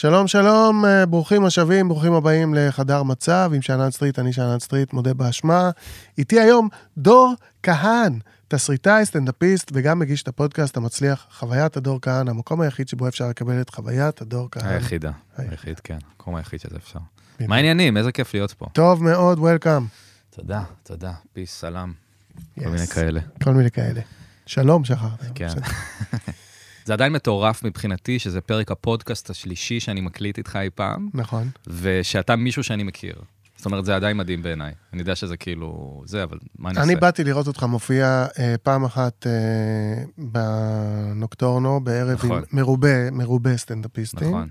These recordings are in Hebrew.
שלום, שלום, אה, ברוכים השבים, ברוכים הבאים לחדר מצב עם שאנן סטריט, אני שאנן סטריט, מודה באשמה. איתי היום דור כאהן, תסריטאי, סטנדאפיסט וגם מגיש את הפודקאסט המצליח, חוויית הדור כאהן, המקום היחיד שבו אפשר לקבל את חוויית הדור כאהן. היחידה, היחיד. כן, המקום היחיד שזה אפשר. מה העניינים? איזה כיף להיות פה. טוב מאוד, welcome. תודה, תודה, peace, סלאם. כל מיני כאלה. כל מיני כאלה. שלום, שחר. כן. זה עדיין מטורף מבחינתי, שזה פרק הפודקאסט השלישי שאני מקליט איתך אי פעם, נכון. ושאתה מישהו שאני מכיר. זאת אומרת, זה עדיין מדהים בעיניי. אני יודע שזה כאילו, זה, אבל מה אני אעשה? אני באתי לראות אותך מופיע אה, פעם אחת אה, בנוקטורנו, בערב נכון. עם מרובה, מרובה סטנדאפיסטים. נכון.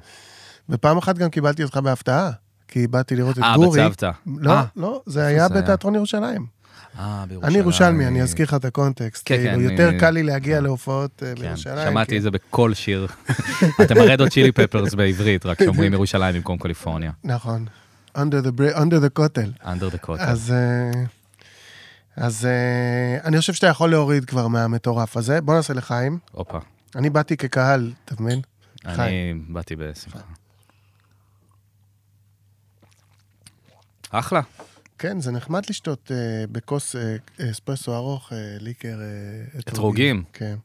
ופעם אחת גם קיבלתי אותך בהפתעה, כי באתי לראות את אה, גורי. בצוותא. לא, אה, לא, זה היה? בתיאטרון ירושלים. אה, בירושלים. אני ירושלמי, אני אזכיר לך את הקונטקסט. כן, כאילו, כן, יותר קל לי להגיע. להופעות אה, כן, בירושלים. שמעתי כי- את זה בכל שיר. אתם הרד עוד צ'ילי פפרס בעברית, רק שאומרים ירושלים במקום קליפורניה. נכון. under the, bri- under the כותל. under the coat. אז, אה, אז אה, אני חושב שאתה יכול להוריד כבר מהמטורף הזה. בוא נעשה לחיים. הופה. אני באתי כקהל, אתה מבין? אני באתי בשמחה. אחלה. כן, זה נחמד לשתות אה, בכוס אה, אספרסו ארוך, אה, ליקר אה, אתרוגים. כן.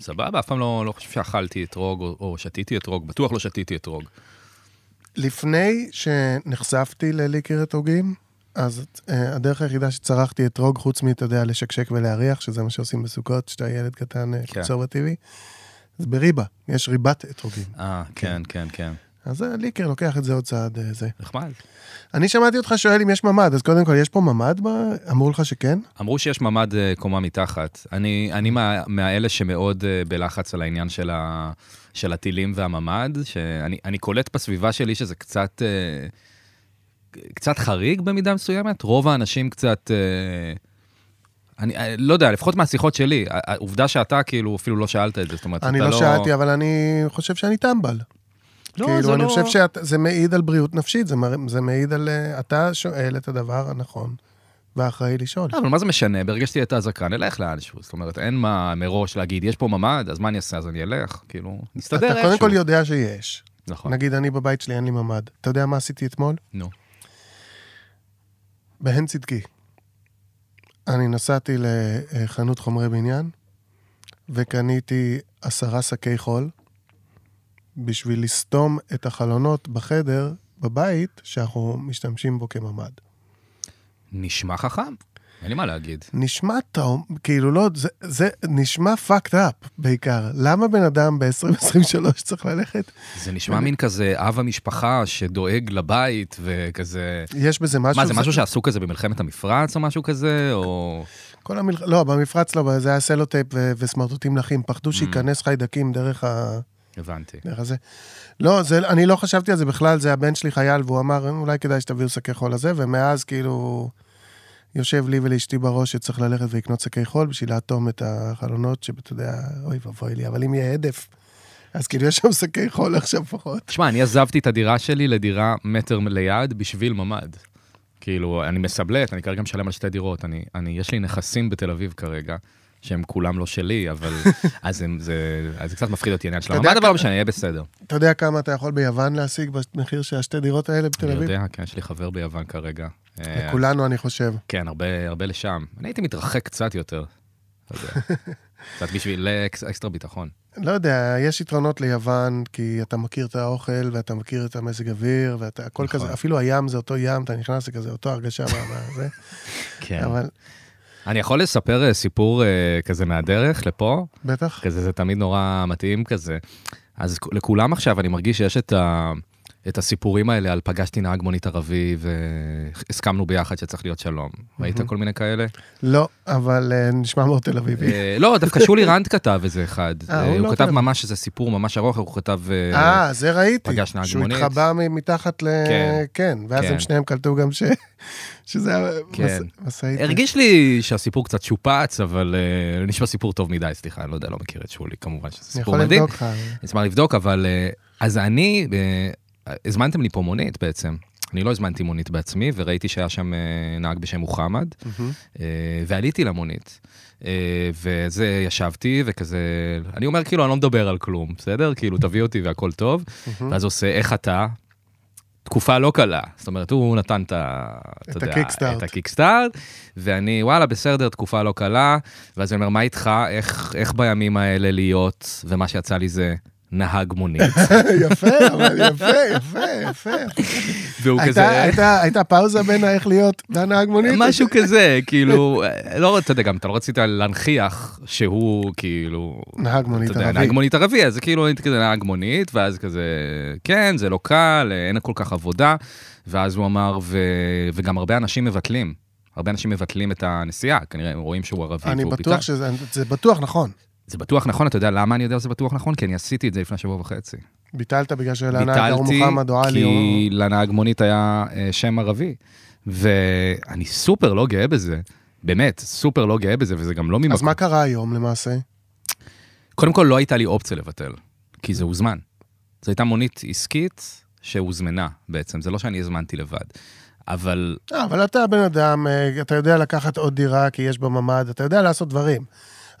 סבבה, אף פעם לא, לא חושב שאכלתי אתרוג או, או שתיתי אתרוג, בטוח לא שתיתי אתרוג. לפני שנחשפתי לליקר אתרוגים, אז אה, הדרך היחידה שצרכתי אתרוג, חוץ מאתה יודע, לשקשק ולהריח, שזה מה שעושים בסוכות, כשאתה ילד קטן אה, כן. קונסרבטיבי, אז בריבה, יש ריבת אתרוגים. אה, כן, כן, כן. אז הליקר לוקח את זה עוד צעד אה, זה. נחמד. אני שמעתי אותך שואל אם יש ממ"ד, אז קודם כל, יש פה ממ"ד? ב- אמרו לך שכן? אמרו שיש ממ"ד אה, קומה מתחת. אני, אני מה, מהאלה שמאוד אה, בלחץ על העניין של, ה, של הטילים והממ"ד, שאני אני קולט בסביבה שלי שזה קצת, אה, קצת חריג במידה מסוימת. רוב האנשים קצת... אה, אני אה, לא יודע, לפחות מהשיחות שלי, העובדה שאתה כאילו אפילו לא שאלת את זה, זאת אומרת, אני אתה לא שאלתי, אבל אני חושב שאני טמבל. לא, כאילו, זה אני לא... חושב שזה מעיד על בריאות נפשית, זה מר- זה מעיד על... אה, אתה שואל את הדבר הנכון, ואחראי לשאול. לא, אבל מה זה משנה? ברגע שתהיה את האזעקה, נלך לאנשהו. זאת אומרת, אין מה מראש להגיד, יש פה ממ"ד, אז מה אני אעשה? אז אני אלך, כאילו, נסתדר אתה איכשהו. קודם כל יודע שיש. נכון, נגיד, אני בבית שלי, אין לי ממ"ד. אתה יודע מה עשיתי אתמול? נו. בהן צדקי. אני נסעתי לחנות חומרי בניין, וקניתי עשרה שקי חול, בשביל לסתום את החלונות בחדר, בבית, שאנחנו משתמשים בו כממ"ד. נשמע חכם, אין לי מה להגיד. נשמע טעום, כאילו לא, זה, זה נשמע fucked up בעיקר. למה בן אדם ב-2023 צריך ללכת? זה נשמע מין כזה אב המשפחה שדואג לבית וכזה... יש בזה משהו... מה, זה משהו שעשו כזה במלחמת המפרץ או משהו כזה, או... כל המלח... לא, במפרץ לא, זה היה סלוטייפ ו- וסמרטוטים נחים. ממ. פחדו שייכנס חיידקים דרך ה... הבנתי. דרך הזה. לא, זה, אני לא חשבתי על זה בכלל, זה הבן שלי חייל, והוא אמר, אולי כדאי שתביאו שקי חול לזה, ומאז כאילו יושב לי ולאשתי בראש שצריך ללכת ולקנות שקי חול בשביל לאטום את החלונות, שאתה יודע, אוי ואבוי לי, אבל אם יהיה הדף, אז כאילו יש שם שקי חול עכשיו פחות. תשמע, אני עזבתי את הדירה שלי לדירה מטר ליד בשביל ממ"ד. כאילו, אני מסבלט, אני כרגע משלם על שתי דירות. אני, אני, יש לי נכסים בתל אביב כרגע, שהם כולם לא שלי, אבל... אז הם, זה, אז זה קצת מפחיד אותי העניין של אתה יודע הממ"ד, אבל כמה- לא משנה, יהיה בסדר. אתה יודע כמה אתה יכול ביוון להשיג במחיר של השתי דירות האלה בתל אני אביב? יודע, כן, יש לי חבר ביוון כרגע. אה, כולנו, אני חושב. כן, הרבה, הרבה לשם. אני הייתי מתרחק קצת יותר. יודע. קצת בשביל אקס- אקסטרה ביטחון. לא יודע, יש יתרונות ליוון, כי אתה מכיר את האוכל, ואתה מכיר את המזג אוויר, ואתה, הכל נכון. כזה, אפילו הים זה אותו ים, אתה נכנס לכזה, אותו הרגשה, מה- מה זה, כן. אבל אני יכול לספר אה, סיפור אה, כזה מהדרך לפה? בטח. כזה, זה תמיד נורא מתאים כזה. אז לכולם עכשיו, אני מרגיש שיש את, ה, את הסיפורים האלה על פגשתי נהג מונית ערבי והסכמנו ביחד שצריך להיות שלום. ראית כל מיני כאלה? לא, אבל אה, נשמע מאוד תל אביבי. אה, לא, דווקא שולי רנד כתב איזה אחד. אה, הוא לא כתב. ממש איזה סיפור ממש ארוך, הוא כתב... אה, זה ראיתי. פגש נהג שהוא מונית. התחבא מ- מתחת ל... כן. כן, ואז כן. הם שניהם קלטו גם ש... שזה היה כן. משאית. הרגיש לי שהסיפור קצת שופץ, אבל נשמע סיפור טוב מדי, סליחה, אני לא יודע, לא מכיר את שולי, כמובן שזה אני סיפור יכול מדהים. לבדוק לך. נשמח לבדוק, אבל... אז אני, הזמנתם לי פה מונית בעצם. אני לא הזמנתי מונית בעצמי, וראיתי שהיה שם אה, נהג בשם מוחמד. אה, ועליתי למונית. אה, וזה, ישבתי, וכזה, אני אומר, כאילו, אני לא מדבר על כלום, בסדר? כאילו, תביא אותי והכל טוב. ואז עושה, איך אתה? תקופה לא קלה. זאת אומרת, הוא נתן את ה... את הקיקסטארט. את הקיקסטארט, ואני, וואלה, בסדר, תקופה לא קלה. ואז אני אומר, מה איתך? איך, איך בימים האלה להיות? ומה שיצא לי זה נהג מונית. יפה, אבל יפה, יפה, יפה. והוא כזה... הייתה- פאוזה בין האיך להיות והנהג מונית? משהו כזה, כאילו, לא, אתה יודע, גם אתה לא רצית להנכיח שהוא כאילו, נהג מונית ערבי. נהג מונית ערבי, אז כאילו הייתי כזה נהג מונית, ואז כזה, כן, זה לא קל, אין כל כך עבודה, ואז הוא אמר, וגם הרבה אנשים מבטלים, הרבה אנשים מבטלים את הנסיעה, כנראה הם רואים שהוא ערבי. אני בטוח. שזה זה בטוח נכון. זה בטוח נכון, אתה יודע למה אני יודע שזה בטוח נכון? כי אני עשיתי את זה לפני שבוע וחצי. ביטלת בגלל שלנהג ביטלתי, מוחמד או עלי או... כי לנהג מונית היה אה, שם ערבי. ואני סופר לא גאה בזה, באמת, סופר לא גאה בזה, וזה גם לא ממקום. אז מה קרה היום למעשה? קודם כל, לא הייתה לי אופציה לבטל, כי זה הוזמן. זו הייתה מונית עסקית שהוזמנה בעצם, זה לא שאני הזמנתי לבד. אבל אה, אבל אתה בן אדם, אה, אתה יודע לקחת עוד דירה כי יש בה ממ"ד, אתה יודע לעשות דברים.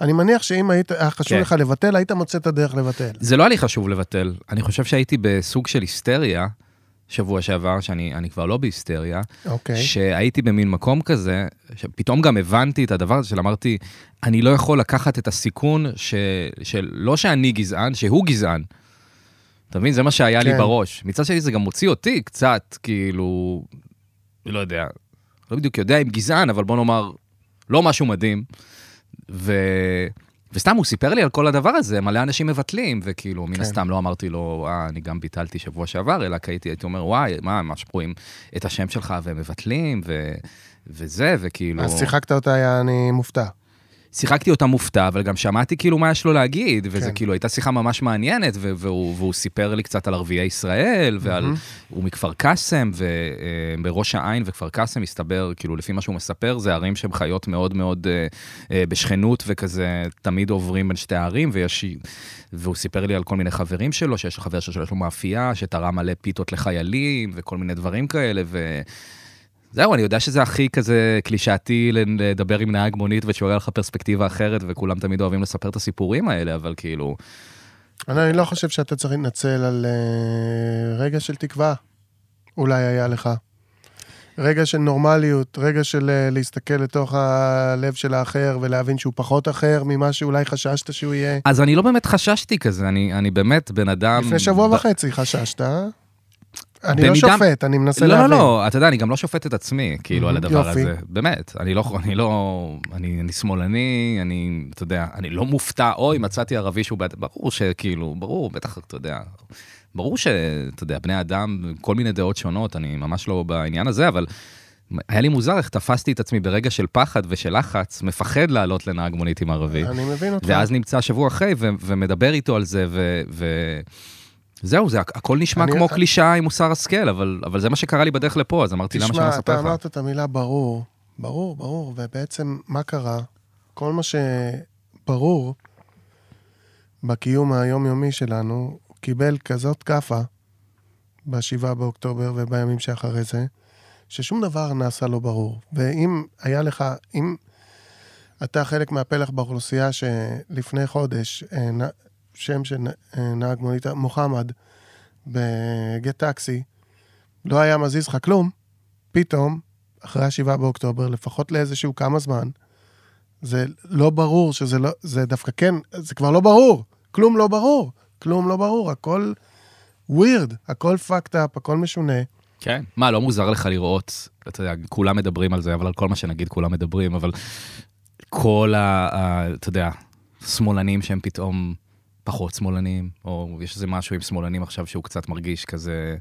אני מניח שאם היית, היה חשוב כן. לך לבטל, היית מוצא את הדרך לבטל. זה לא היה לי חשוב לבטל. אני חושב שהייתי בסוג של היסטריה שבוע שעבר, שאני אני כבר לא בהיסטריה, אוקיי. שהייתי במין מקום כזה, שפתאום גם הבנתי את הדבר הזה של אמרתי, אני לא יכול לקחת את הסיכון ש, של לא שאני גזען, שהוא גזען. אתה מבין? זה מה שהיה לי כן. בראש. מצד שני זה גם מוציא אותי קצת, כאילו, לא יודע, לא בדיוק יודע אם גזען, אבל בוא נאמר, לא משהו מדהים. ו... וסתם הוא סיפר לי על כל הדבר הזה, מלא אנשים מבטלים, וכאילו, מן כן. הסתם לא אמרתי לו, אה, אני גם ביטלתי שבוע שעבר, אלא כי הייתי, הייתי אומר, וואי, מה, מה שרואים את השם שלך והם מבטלים, ו... וזה, וכאילו... אז שיחקת אותה, אני מופתע. שיחקתי אותה מופתע, אבל גם שמעתי כאילו מה יש לו להגיד, וזה כן. כאילו הייתה שיחה ממש מעניינת, ו- והוא, והוא סיפר לי קצת על ערביי ישראל, ועל... מהמם. הוא מכפר קאסם, ובראש העין וכפר קאסם, מסתבר, כאילו, לפי מה שהוא מספר, זה ערים שהן חיות מאוד מאוד אה, אה, בשכנות, וכזה תמיד עוברים בין שתי הערים, ויש... והוא סיפר לי על כל מיני חברים שלו, שיש חבר שלו שיש לו מאפייה, שתרם מלא פיתות לחיילים, וכל מיני דברים כאלה, ו... זהו, אני יודע שזה הכי כזה קלישאתי לדבר עם נהג מונית ושהוא לך פרספקטיבה אחרת, וכולם תמיד אוהבים לספר את הסיפורים האלה, אבל כאילו, אני אני לא חושב שאתה צריך להתנצל על אה, רגע של תקווה. אולי היה לך. רגע של נורמליות, רגע של אה, להסתכל לתוך הלב של האחר ולהבין שהוא פחות אחר ממה שאולי חששת שהוא יהיה. אז אני לא באמת חששתי כזה, אני, אני באמת בן אדם... לפני שבוע ב- וחצי חששת, אה? אני לא שופט, אני מנסה לא, להבין. לא, לא, אתה יודע, אני גם לא שופט את עצמי, כאילו, על Mhm, הדבר. הזה. באמת, אני לא, אני לא, אני, אני שמאלני, אני, אתה יודע, אני לא מופתע, אוי, מצאתי ערבי שהוא בעד, ברור שכאילו, ברור, בטח, אתה יודע, ברור שאתה יודע, בני אדם, כל מיני דעות שונות, אני ממש לא בעניין הזה, אבל היה לי מוזר איך תפסתי את עצמי ברגע של פחד ושל לחץ, מפחד לעלות לנהג מונית עם ערבי. אני מבין אותך. ואז נמצא שבוע אחרי ו- ומדבר איתו על זה, ו... ו- זהו, זה הכ- הכל נשמע אני- כמו קלישאה עם מוסר השכל, אבל, אבל זה מה שקרה לי בדרך לפה, אז אמרתי, למה שאני תשמע, אספר אתה לך? אמרת את המילה ברור, ברור, ברור, ובעצם מה קרה? כל מה שברור בקיום היומיומי שלנו, קיבל כזאת כאפה ב-7 באוקטובר ובימים שאחרי זה, ששום דבר נעשה לא ברור. ואם היה לך, אם אתה חלק מהפלח באוכלוסייה שלפני חודש, אה, שם של נהג מונית, מוחמד, בגט טקסי, לא היה מזיז לך כלום, פתאום, אחרי ה-7 באוקטובר, לפחות לאיזשהו כמה זמן, זה לא ברור שזה לא, זה דווקא כן, זה כבר לא ברור, כלום לא ברור, כלום לא ברור, הכל ווירד, הכל fucked up, הכל משונה. כן. מה, לא מוזר לך לראות, אתה יודע, כולם מדברים על זה, אבל על כל מה שנגיד כולם מדברים, אבל כל. ה אתה יודע, שמאלנים שהם פתאום פחות שמאלנים, או יש איזה משהו עם שמאלנים עכשיו שהוא קצת מרגיש כזה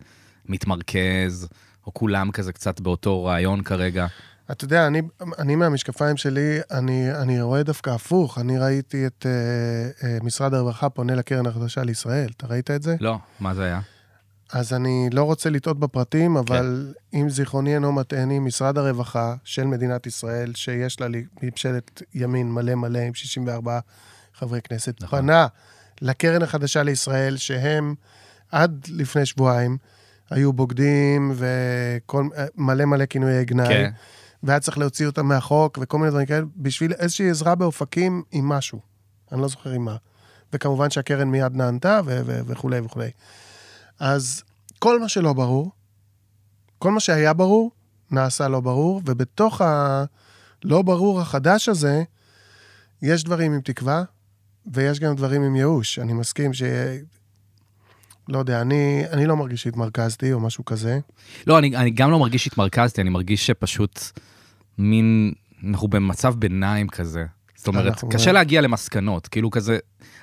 מתמרכז, או כולם כזה קצת באותו רעיון כרגע. אתה יודע, אני, אני מהמשקפיים שלי, אני, אני רואה דווקא הפוך. אני ראיתי את uh, uh, משרד הרווחה פונה לקרן החדשה לישראל. אתה ראית את זה? לא, מה זה היה? אז אני לא רוצה לטעות בפרטים, אבל כן. אם זיכרוני אינו מטעני, משרד הרווחה של מדינת ישראל, שיש לה ממשלת ימין מלא מלא עם 64 חברי כנסת, נכון. נכון. פנה לקרן החדשה לישראל, שהם עד לפני שבועיים היו בוגדים ומלא מלא כינויי גנאי. כן. והיה צריך להוציא אותם מהחוק, וכל מיני דברים כאלה, בשביל איזושהי עזרה באופקים עם משהו. אני לא זוכר עם מה. וכמובן שהקרן מיד נענתה, ו- ו- וכולי וכולי. אז כל מה שלא ברור, כל מה שהיה ברור, נעשה לא ברור, ובתוך הלא ברור החדש הזה, יש דברים עם תקווה, ויש גם דברים עם ייאוש. אני מסכים ש... לא יודע, אני, אני לא מרגיש שהתמרכזתי או משהו כזה. לא, אני, אני גם לא מרגיש שהתמרכזתי, אני מרגיש שפשוט מין, אנחנו במצב ביניים כזה. זאת אומרת, קשה להגיע למסקנות, כאילו כזה,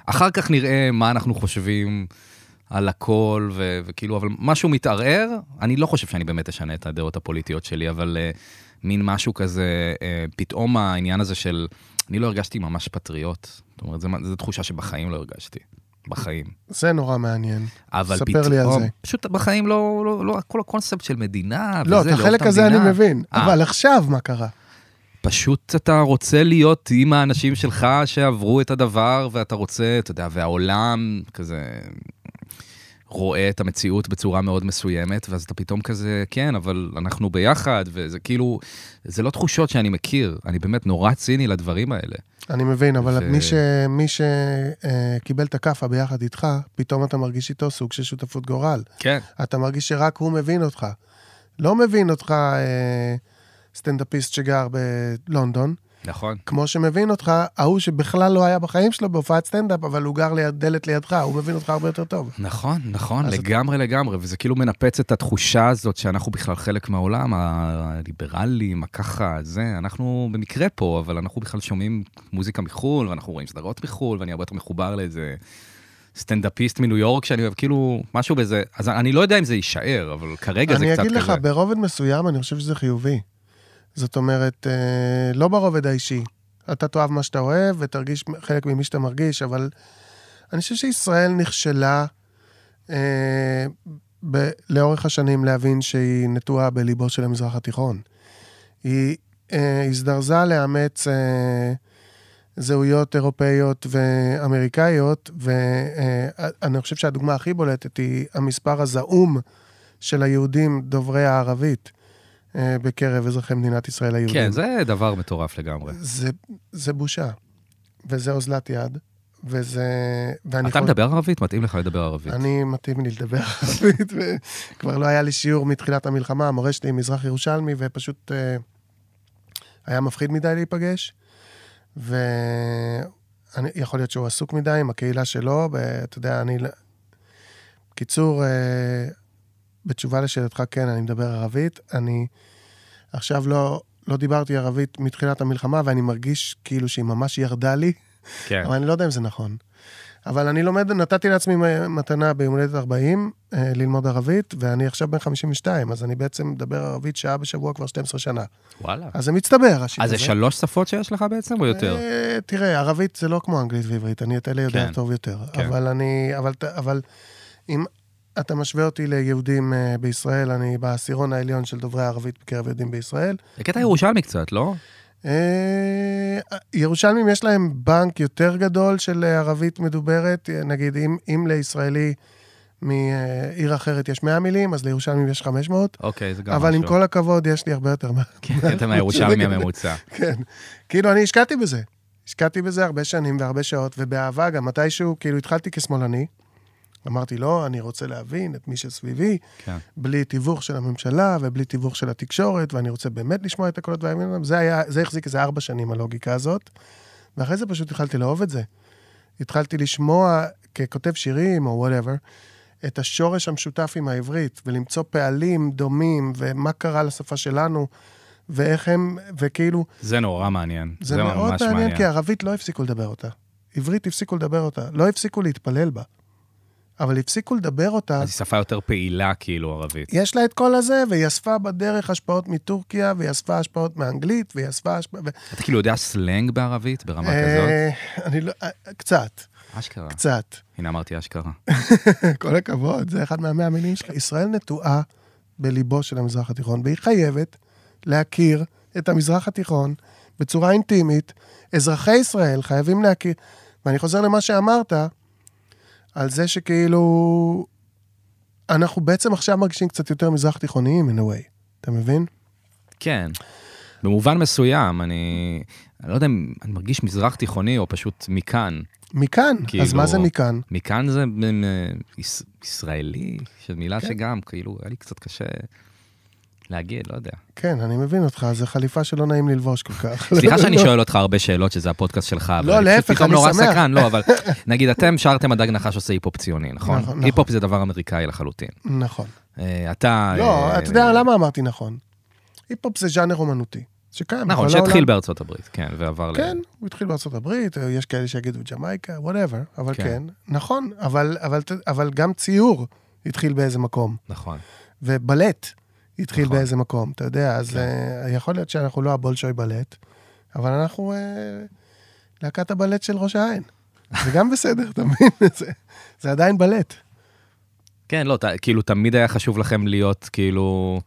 אחר כך נראה מה אנחנו חושבים על הכל, ו- וכאילו, אבל משהו מתערער, אני לא חושב שאני באמת אשנה את הדעות הפוליטיות שלי, אבל uh, מין משהו כזה, uh, פתאום העניין הזה של, אני לא הרגשתי ממש פטריוט. זאת אומרת, זו, תחושה שבחיים לא הרגשתי. בחיים. זה נורא מעניין. אבל ספר פתאום, לי על זה. פשוט בחיים לא, לא, לא, כל הקונספט של מדינה, לא, וזה, את לאהוב החלק הזה המדינה. אני מבין, אה. אבל עכשיו מה קרה? פשוט אתה רוצה להיות עם האנשים שלך שעברו את הדבר, ואתה רוצה, אתה יודע, והעולם כזה רואה את המציאות בצורה מאוד מסוימת, ואז אתה פתאום כזה, כן, אבל אנחנו ביחד, וזה כאילו, זה לא תחושות שאני מכיר, אני באמת נורא ציני לדברים האלה. אני מבין, אבל ו- מי ש- מי שקיבל את הכאפה ביחד איתך, פתאום אתה מרגיש איתו סוג של שותפות גורל. כן. אתה מרגיש שרק הוא מבין אותך. לא מבין אותך אה, סטנדאפיסט שגר בלונדון, נכון. כמו שמבין אותך ההוא שבכלל לא היה בחיים שלו בהופעת סטנדאפ, אבל הוא גר ליד דלת לידך, הוא מבין אותך הרבה יותר טוב. נכון, נכון, לגמרי לגמרי, וזה כאילו מנפץ את התחושה הזאת שאנחנו בכלל חלק מהעולם, הליברלים, הככה, זה, אנחנו במקרה פה, אבל אנחנו בכלל שומעים מוזיקה מחו"ל, ואנחנו רואים סדרות מחו"ל, ואני הרבה יותר מחובר לאיזה סטנדאפיסט מניו יורק שאני אוהב, כאילו, משהו בזה, אז אני לא יודע אם זה יישאר, אבל כרגע זה אני קצת אגיד כזה. לך, ברובד מסוים אני חושב שזה חיובי. זאת אומרת, אה, לא ברובד האישי. אתה תאהב מה שאתה אוהב ותרגיש חלק ממי שאתה מרגיש, אבל אני חושב שישראל נכשלה אה, ב- לאורך השנים להבין שהיא נטועה בליבו של המזרח התיכון. היא אה, הזדרזה לאמץ אה, זהויות אירופאיות ואמריקאיות, ואני חושב שהדוגמה הכי בולטת היא המספר הזעום של היהודים דוברי הערבית אה, בקרב אזרחי מדינת ישראל היהודים. כן, זה דבר מטורף לגמרי. זה, זה בושה, וזה אוזלת יד, וזה... אתה חושב- מדבר ערבית? מתאים לך לדבר ערבית. אני מתאים לי לדבר ערבית, וכבר לא היה לי שיעור מתחילת המלחמה, המורה שלי מזרח ירושלמי, ופשוט אה, היה מפחיד מדי להיפגש. ויכול להיות שהוא עסוק מדי עם הקהילה שלו, ואתה יודע, אני... קיצור, אה, בתשובה לשאלתך, כן, אני מדבר ערבית. אני עכשיו לא, לא דיברתי ערבית מתחילת המלחמה, ואני מרגיש כאילו שהיא ממש ירדה לי. כן. אבל אני לא יודע אם זה נכון. אבל אני לומד, נתתי לעצמי מתנה ביום הולדת 40, אה, ללמוד ערבית, ואני עכשיו בן 52, אז אני בעצם מדבר ערבית שעה בשבוע כבר 12 שנה. וואלה. אז זה מצטבר, השיט אז. זה שלוש שפות שיש לך בעצם, או יותר? אה, תראה, ערבית זה לא כמו אנגלית ועברית, אני את אלה יודע כן. טוב יותר. כן. אבל אני, אבל, אבל אם אתה משווה אותי ליהודים אה, בישראל, אני בעשירון העליון של דוברי הערבית בקרב יהודים בישראל. זה קטע ירושלמי קצת, לא? אה, ירושלמים יש להם בנק יותר גדול של אה, ערבית מדוברת, נגיד אם, אם לישראלי מעיר אחרת יש 100 מילים, אז לירושלמים יש 500, אוקיי, זה גם אבל עם משהו. כל הכבוד, יש לי הרבה יותר. כן, אתה מהירושלמי הממוצע. כן. כאילו, אני השקעתי בזה. השקעתי בזה הרבה שנים והרבה שעות, ובאהבה גם מתישהו, כאילו, התחלתי כשמאלני. אמרתי, לא, אני רוצה להבין את מי שסביבי, כן. בלי תיווך של הממשלה ובלי תיווך של התקשורת, ואני רוצה באמת לשמוע את הקולות והימים. זה היה, זה החזיק איזה ארבע שנים, הלוגיקה הזאת. ואחרי זה פשוט התחלתי לאהוב את זה. התחלתי לשמוע, ככותב שירים או וואטאבר, את השורש המשותף עם העברית, ולמצוא פעלים דומים, ומה קרה לשפה שלנו, ואיך הם, וכאילו, זה נורא מעניין. זה, זה מאוד ממש מעניין, מעניין. כי ערבית לא הפסיקו לדבר אותה. עברית הפסיקו לדבר אותה. לא הפסיקו להתפלל בה. אבל הפסיקו לדבר אותה. אז היא שפה יותר פעילה, כאילו, ערבית. יש לה את כל הזה, והיא אספה בדרך השפעות מטורקיה, והיא אספה השפעות מאנגלית, והיא אספה השפעות... אתה כאילו יודע סלנג בערבית ברמה כזאת? אה, אני לא... אה, קצת, אשכרה. קצת. הנה אמרתי אשכרה. כל הכבוד, זה אחד מהמאה המילים שלך. ישראל נטועה בליבו של המזרח התיכון, והיא חייבת להכיר את המזרח התיכון בצורה אינטימית. אזרחי ישראל חייבים להכיר, ואני חוזר למה שאמרת, על זה שכאילו, אנחנו בעצם עכשיו מרגישים קצת יותר מזרח תיכוניים, in a way. אתה מבין? כן. במובן מסוים, אני, אני לא יודע אם אני מרגיש מזרח תיכוני או פשוט מכאן. מכאן, אז כאילו- מה זה מכאן? מכאן זה אה, יש, ישראלי, שזו מילה כן. שגם, כאילו, היה לי קצת קשה להגיד, לא יודע. כן, אני מבין אותך, זו חליפה שלא נעים ללבוש כל כך. סליחה שאני שואל אותך הרבה שאלות, שזה הפודקאסט שלך, לא, להפך, אני נורא. סקרן, לא, אבל נגיד, אתם שרתם הדג נחש עושה היפ-הופ ציוני, נכון? נכון, נכון. היפ-הופ זה דבר אמריקאי לחלוטין. נכון. אה, אתה... לא, אה, אתה יודע למה אמרתי נכון? היפ-הופ זה ז'אנר אומנותי, שקיים נכון. שהתחיל בארצות הברית, כן, ועבר ל... כן, הוא התחיל בארצות הברית, יש כאלה שיגידו ג'מייקה, whatever, אבל כן. כן, נכון, אבל, אבל, אבל גם ציור התחיל באיזה מקום, נכון. ובלט התחיל נכון. באיזה מקום, אתה יודע, אז כן. uh, יכול להיות שאנחנו לא הבולשוי בלט, אבל אנחנו uh, להקת הבלט של ראש העין. זה גם בסדר, אתה מבין? זה, זה עדיין בלט. כן, לא, ת- כאילו, תמיד היה חשוב לכם להיות, כאילו,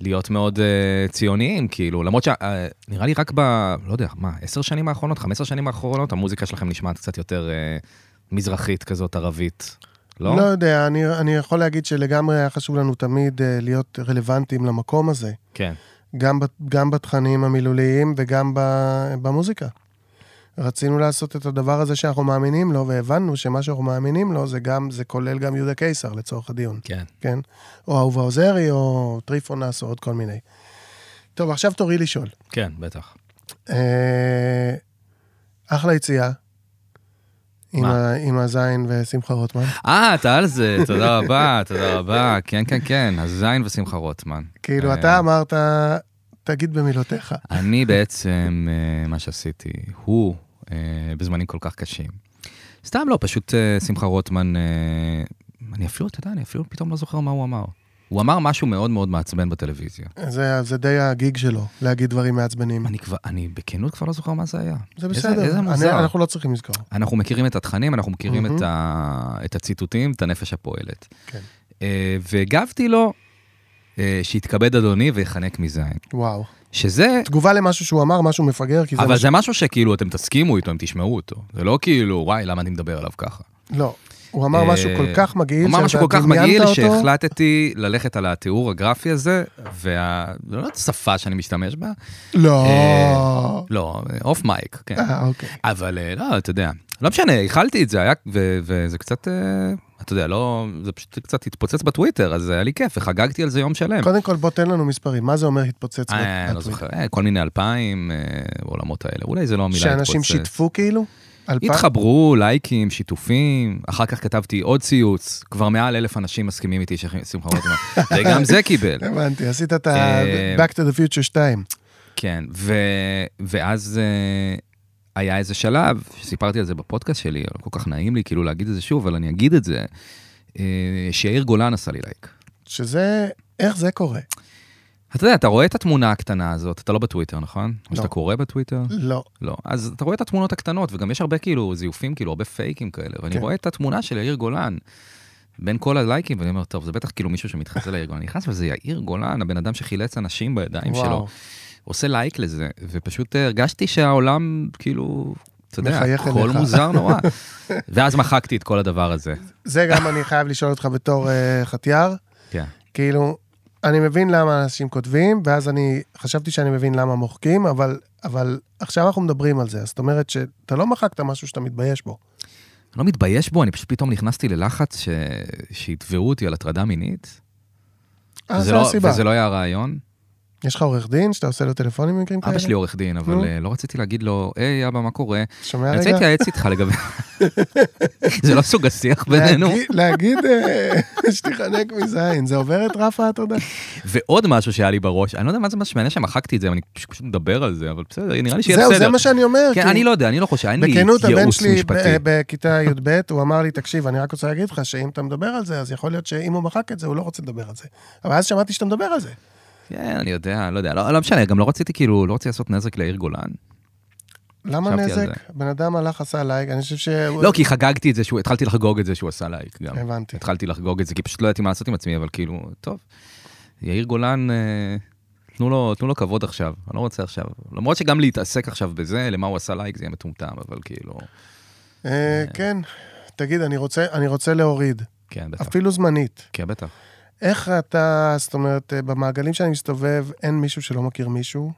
להיות מאוד uh, ציוניים, כאילו, למרות שנראה לי רק ב... לא יודע, מה, עשר שנים האחרונות, חמש עשר שנים האחרונות, המוזיקה שלכם נשמעת קצת יותר אה, מזרחית כזאת, ערבית. לא? לא יודע, אני, אני יכול להגיד שלגמרי היה חשוב לנו תמיד אה, להיות רלוונטיים למקום הזה. כן. גם, גם בתכנים המילוליים וגם ב- במוזיקה. רצינו לעשות את הדבר הזה שאנחנו מאמינים לו, והבנו שמה שאנחנו מאמינים לו זה גם, זה כולל גם יהודה קיסר לצורך הדיון, כן. כן? או אהובה עוזרי, או טריפונס, או עוד כל מיני. טוב, עכשיו תורי לשאול. כן, בטח. אה, אחלה יציאה. עם? ה, עם הזין ושמחה רוטמן. אה, אתה על זה, תודה רבה, תודה רבה. כן, כן, כן, הזין ושמחה רוטמן. כאילו, אה, אתה אמרת, תגיד במילותיך. אני בעצם, אה, מה שעשיתי, הוא, אה, בזמנים כל כך קשים. סתם לא, פשוט שמחה רוטמן, אני אפילו, אתה יודע, אני אפילו פתאום לא זוכר מה הוא אמר. הוא אמר משהו מאוד מאוד מעצבן בטלוויזיה. זה, זה די הגיג שלו, להגיד דברים מעצבנים. אני כבר, אני בכנות כבר לא זוכר מה זה היה. זה איזה- בסדר, איזה אני, מוזר. אנחנו לא צריכים לזכור. אנחנו מכירים את התכנים, אנחנו מכירים מהמם. את, ה... את הציטוטים, את הנפש הפועלת. כן. אה, והגבתי לו אה, שיתכבד אדוני ויחנק מזין. וואו. שזה, תגובה למשהו שהוא אמר, משהו מפגר, כי זה... אבל מה זה משהו שכאילו אתם תסכימו איתו, אם תשמעו אותו. זה לא כאילו, וואי, למה אני מדבר עליו ככה? לא. הוא אמר משהו אה, כל כך מגעיל, הוא אמר משהו כל כך מגעיל. שהחלטתי ללכת על התיאור הגרפי הזה, וה... זה לא השפה שאני משתמש בה, לא. אה, לא, אוף מייק, כן. אה, אוקיי. אבל לא, אתה יודע, לא משנה, הכלתי את זה, היה, וזה קצת, אתה יודע, לא, זה פשוט קצת התפוצץ בטוויטר, אז היה לי כיף, וחגגתי על זה יום שלם. קודם כל, בוא תן לנו מספרים. מה זה אומר התפוצץ? אה, לא בטוויטר? זוכר, כל מיני אלפיים, בעולמות האלה, אולי זה לא המילה התפוצץ. שאנשים שיתפו כאילו? התחברו, לייקים, שיתופים, אחר כך כתבתי עוד ציוץ, כבר מעל אלף אנשים מסכימים איתי ששמחה רוטמן, וגם זה קיבל. הבנתי, עשית את ה... אה, Back to the Future 2. כן. ואז אה, היה איזה שלב, שסיפרתי על זה בפודקאסט שלי, לא כל כך נעים לי כאילו להגיד את זה שוב, אבל אני אגיד את זה, אה, שיאיר גולן עשה לי לייק. שזה... איך זה קורה? אתה יודע, אתה רואה את התמונה הקטנה הזאת, אתה לא בטוויטר, נכון? או לא. שאתה קורא בטוויטר? לא. לא. אז אתה רואה את התמונות הקטנות, וגם יש הרבה כאילו זיופים, כאילו הרבה פייקים כאלה, ואני כן. רואה את התמונה של יאיר גולן. בין כל הלייקים, ואני אומר, טוב, זה בטח כאילו מישהו שמתחזה ליאיר גולן. אני נכנס וזה יאיר גולן, הבן אדם שחילץ אנשים בידיים שלו. וואו. עושה לייק לזה, ופשוט הרגשתי שהעולם, כאילו, אתה יודע, הכל. מוזר נורא. ואז מחקתי את כל הדבר הזה. זה גם אני חייב לשאול אותך בתור אה, חטיאר. כן. כאילו, אני מבין למה אנשים כותבים, ואז אני חשבתי שאני מבין למה מוחקים, אבל, אבל עכשיו אנחנו מדברים על זה, זאת אומרת שאתה לא מחקת משהו שאתה מתבייש בו. אני לא מתבייש בו, אני פשוט פתאום נכנסתי ללחץ ש... שיתבעו אותי על הטרדה מינית. אה, זה לא, הסיבה. וזה לא היה הרעיון. יש לך עורך דין שאתה עושה לו טלפונים במקרים כאלה? אבא שלי עורך דין, אבל. אה, לא רציתי להגיד לו, היי, אבא, מה קורה? שומע אני רוצה רגע? להתייעץ איתך לגבי... זה לא סוג השיח בינינו. להגיד- אה, שתיחנק מזין, זה עובר את רף ההטרדה? ועוד משהו שהיה לי בראש, אני לא יודע מה זה משמענה שמחקתי את זה, אני פשוט מדבר על זה, אבל בסדר, נראה לי שיהיה זהו, בסדר. זה מה שאני אומר. כן, אני לא יודע, אני לא חושב, אין לי בכנות, הבן ייעוץ שלי משפטי. בכיתה י"ב, הוא אמר לי, תקשיב, אני רק רוצה להגיד לך שאם אתה מדבר על זה, אז יכול להיות שאם הוא מחק את זה, הוא לא רוצה לדבר על זה. אבל אז שמעתי שאתה מדבר על זה. כן, אני יודע, לא יודע, לא, לא משנה, גם לא רציתי כאילו, לא רציתי לעשות נזק ליאיר גולן. למה נזק? בן אדם הלך, עשה לייק, אני חושב ש... לא, כי חגגתי את זה, שהוא, התחלתי לחגוג את זה שהוא עשה לייק גם. הבנתי. התחלתי לחגוג את זה, כי פשוט לא ידעתי מה לעשות עם עצמי, אבל כאילו, טוב. יאיר גולן, אה, תנו לו, תנו לו כבוד עכשיו, אני לא רוצה עכשיו. למרות שגם להתעסק עכשיו בזה, למה הוא עשה לייק, זה יהיה מטומטם, אבל כאילו, אה, כן, תגיד, אני רוצה- אני רוצה להוריד, כן, בטח. אפילו זמנית. כן, בטח. איך אתה, זאת אומרת, אה, במעגלים שאני מסתובב, אין מישהו שלא מכיר מישהו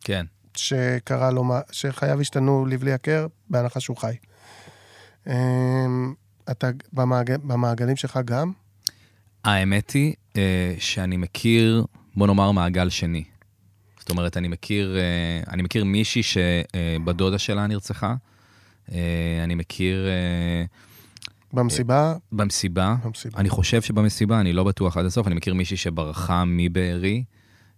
כן. שקרה לו, שחייו השתנו לבלי הכר, בהנחה שהוא חי. אמ, אתה במעגל, במעגלים שלך גם? האמת היא אה, שאני מכיר, בוא נאמר, מעגל שני. זאת אומרת, אני מכיר, אה, אני מכיר מישהי שבדודה שלה נרצחה. אני מכיר במסיבה? במסיבה, במסיבה. אני חושב שבמסיבה, אני לא בטוח עד הסוף, אני מכיר מישהי שברחה מבארי.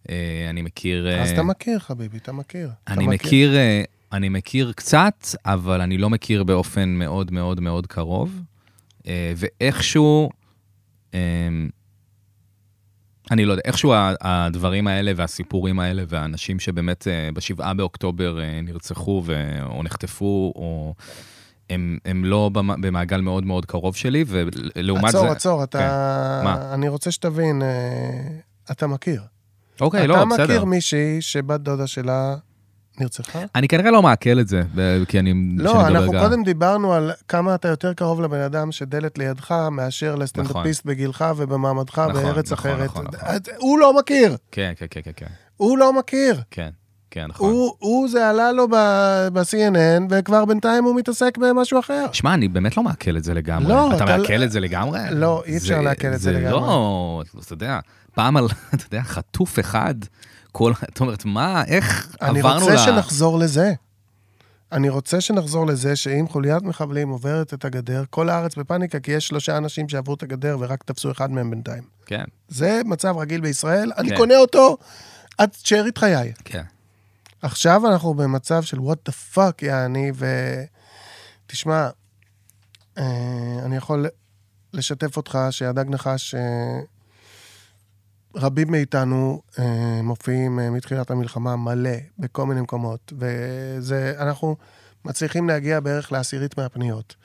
אה, אני מכיר... אה, אז אתה מכיר, חביבי, אתה מכיר. אתה אני מכיר, אה, אני מכיר קצת, אבל אני לא מכיר באופן מאוד מאוד מאוד קרוב. ואיכשהו, אה, אני לא יודע, איכשהו הדברים האלה והסיפורים האלה והאנשים שבאמת בשבעה באוקטובר נרצחו או נחטפו, או... הם, הם לא במ- במעגל מאוד מאוד קרוב שלי, ולעומת עצור, זה... עצור, אתה... כן. מה? אני רוצה שתבין, אה, אתה מכיר. אוקיי, אתה לא, מכיר בסדר. מישהי שבת דודה שלה נרצחה? אני כנראה לא מעכל את זה, כי אני... לא, אנחנו גם- קודם דיברנו על כמה אתה יותר קרוב לבן אדם שדלת לידך, מאשר לסטנדאפיסט בגילך ובמעמדך נכון, בארץ נכון, אחרת. נכון, נכון. אז הוא לא מכיר, כן, כן, כן, כן, כן. הוא לא מכיר. כן, כן, נכון. הוא, הוא זה עלה לו ב- ב-CNN, וכבר בינתיים הוא מתעסק במשהו אחר. שמע, אני באמת לא מעכל את זה לגמרי. לא, אתה אתה מעכל לא- את זה לגמרי? לא, אי אפשר לעכל את זה לגמרי. זה לא, אתה יודע, פעם על, אתה יודע, חטוף אחד, כל, את אומרת, מה, איך אני עברנו רוצה ל... שנחזור לזה. אני רוצה שנחזור לזה שאם חוליית מחבלים עוברת את הגדר, כל הארץ בפאניקה, כי יש שלושה אנשים שעברו את הגדר ורק תפסו אחד מהם בינתיים. כן, זה מצב רגיל בישראל, אני כן. קונה אותו עד שארית חיי. כן. עכשיו אנחנו במצב של what the fuck, יעני, ו... תשמע, אה, אני יכול לשתף אותך שהדג נחש, אה, רבים מאיתנו אה, מופיעים מתחילת המלחמה מלא בכל מיני מקומות, וזה, אנחנו מצליחים להגיע בערך לעשירית מהפניות.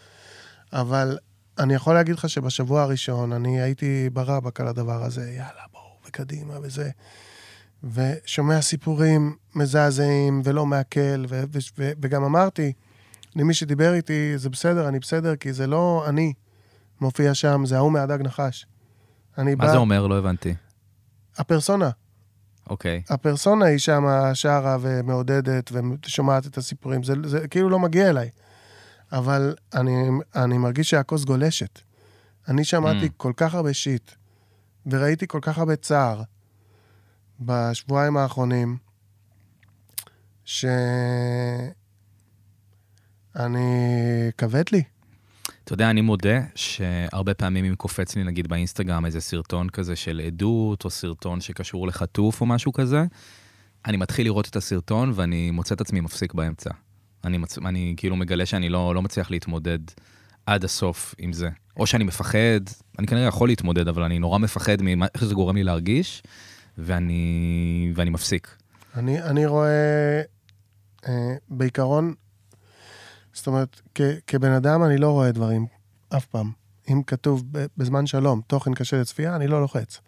אבל אני יכול להגיד לך שבשבוע הראשון אני הייתי ברבק על הדבר הזה, יאללה, בואו, וקדימה וזה. ושומע סיפורים מזעזעים ולא מעכל, ו- ו- ו- וגם אמרתי למי שדיבר איתי, זה בסדר, אני בסדר, כי זה לא אני מופיע שם, זה ההוא מהדג נחש. אני מה בא... זה אומר? לא הבנתי. הפרסונה. אוקיי. הפרסונה היא שם שרה ומעודדת ושומעת את הסיפורים, זה, זה כאילו לא מגיע אליי. אבל אני, אני מרגיש שהכוס גולשת. אני שמעתי Mm. כל כך הרבה שיט, וראיתי כל כך הרבה צער בשבועיים האחרונים, שאני... כבד לי. אתה יודע, אני מודה שהרבה פעמים אם קופץ לי נגיד באינסטגרם איזה סרטון כזה של עדות, או סרטון שקשור לחטוף או משהו כזה, אני מתחיל לראות את הסרטון ואני מוצא את עצמי מפסיק באמצע. אני, מצ... אני כאילו מגלה שאני לא, לא מצליח להתמודד עד הסוף עם זה. או שאני מפחד, אני כנראה יכול להתמודד, אבל אני נורא מפחד מאיך שזה גורם לי להרגיש, ואני, ואני מפסיק. אני, אני רואה, אה, בעיקרון, זאת אומרת, כ, כבן אדם אני לא רואה דברים אף פעם. אם כתוב בזמן שלום, תוכן קשה לצפייה, אני לא לוחץ.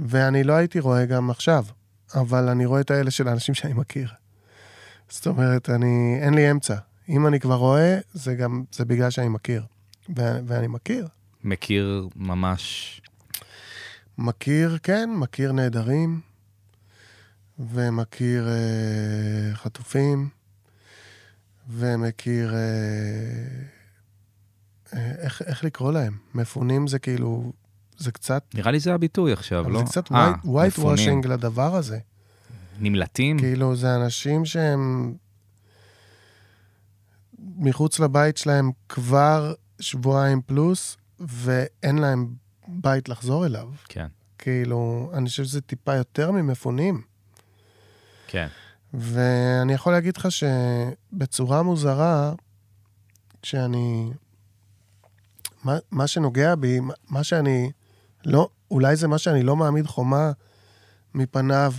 ואני לא הייתי רואה גם עכשיו, אבל אני רואה את האלה של האנשים שאני מכיר. זאת אומרת, אני, אין לי אמצע. אם אני כבר רואה, זה גם, זה בגלל שאני מכיר. ו- ואני מכיר. מכיר ממש... מכיר, כן, מכיר נעדרים, ומכיר אה, חטופים, ומכיר... אה, אה, איך, איך לקרוא להם? מפונים זה כאילו... זה קצת... נראה לי זה הביטוי עכשיו, לא? זה קצת אה, white washing לדבר הזה. נמלטים? כאילו, זה אנשים שהם מחוץ לבית שלהם כבר שבועיים פלוס, ואין להם בית לחזור אליו. כן, כאילו, אני חושב שזה טיפה יותר ממפונים. כן. ואני יכול להגיד לך שבצורה מוזרה, כשאני... מה, מה שנוגע בי, מה- שאני לא... אולי זה מה שאני לא מעמיד חומה מפניו,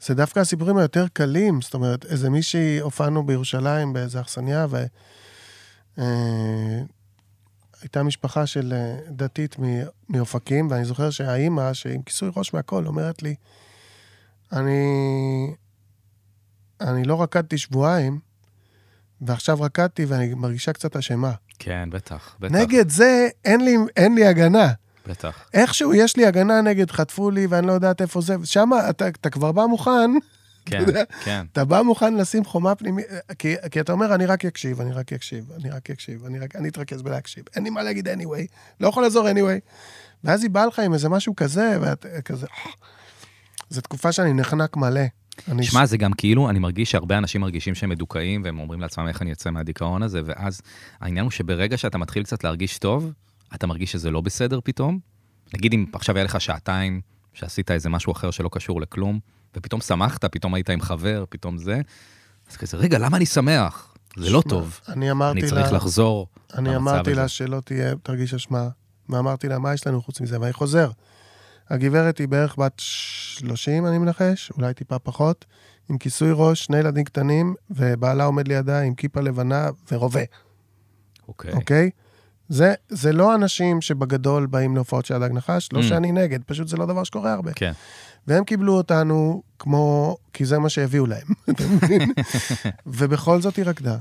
זה דווקא הסיפורים היותר קלים. זאת אומרת, איזה מישהי, הופענו בירושלים באיזה אכסניה, ו... אה, הייתה משפחה של אה, דתית מאופקים, ואני זוכר שהאימא, שעם כיסוי ראש מהכל, אומרת לי, אני, אני לא רקדתי שבועיים, ועכשיו רקדתי ואני מרגישה קצת אשמה. כן, בטח, בטח. נגד זה אין לי, אין לי הגנה. בטח. איכשהו יש לי הגנה נגד חטפו לי ואני לא יודעת איפה זה, שם אתה, אתה כבר בא מוכן כן, יודע? כן. אתה בא מוכן לשים חומה פנימית, כי, כי אתה אומר, אני רק אקשיב, אני רק אקשיב, אני רק אקשיב, אני רק, אני אתרכז בלהקשיב. אין לי מה להגיד anyway, לא יכול לעזור anyway. ואז היא באה לך עם איזה משהו כזה, ואת כזה... זו תקופה שאני נחנק מלא. אני שמע, זה גם כאילו, אני מרגיש שהרבה אנשים מרגישים שהם מדוכאים, והם אומרים לעצמם איך אני יוצא מהדיכאון הזה, ואז העניין הוא שברגע שאתה מתחיל קצת להרגיש טוב, אתה מרגיש שזה לא בסדר פתאום. נגיד אם עכשיו היה לך שעתיים, שעשית איזה משהו אחר שלא קשור לכלום, ופתאום שמחת, פתאום היית עם חבר, פתאום זה, אז כזה, רגע, למה אני שמח? זה לא טוב. אני אמרתי אני לה... צריך לחזור אני אמרתי. לה שלא תהיה, תרגיש אשמה, ואמרתי לה, מה יש לנו חוץ מזה? ואני חוזר. הגברת היא בערך בת 30, אני מנחש, אולי טיפה פחות, עם כיסוי ראש, שני ילדים קטנים, ובעלה עומד לידה עם כיפה לבנה ורובה, אוקיי. אוקיי? זה, זה לא אנשים שבגדול באים להופעות של הדג נחש, לא Mm. שאני נגד, פשוט זה לא דבר שקורה הרבה. כן. והם קיבלו אותנו כמו, כי זה מה שהביאו להם, אתה מבין? ובכל זאת היא רקדה.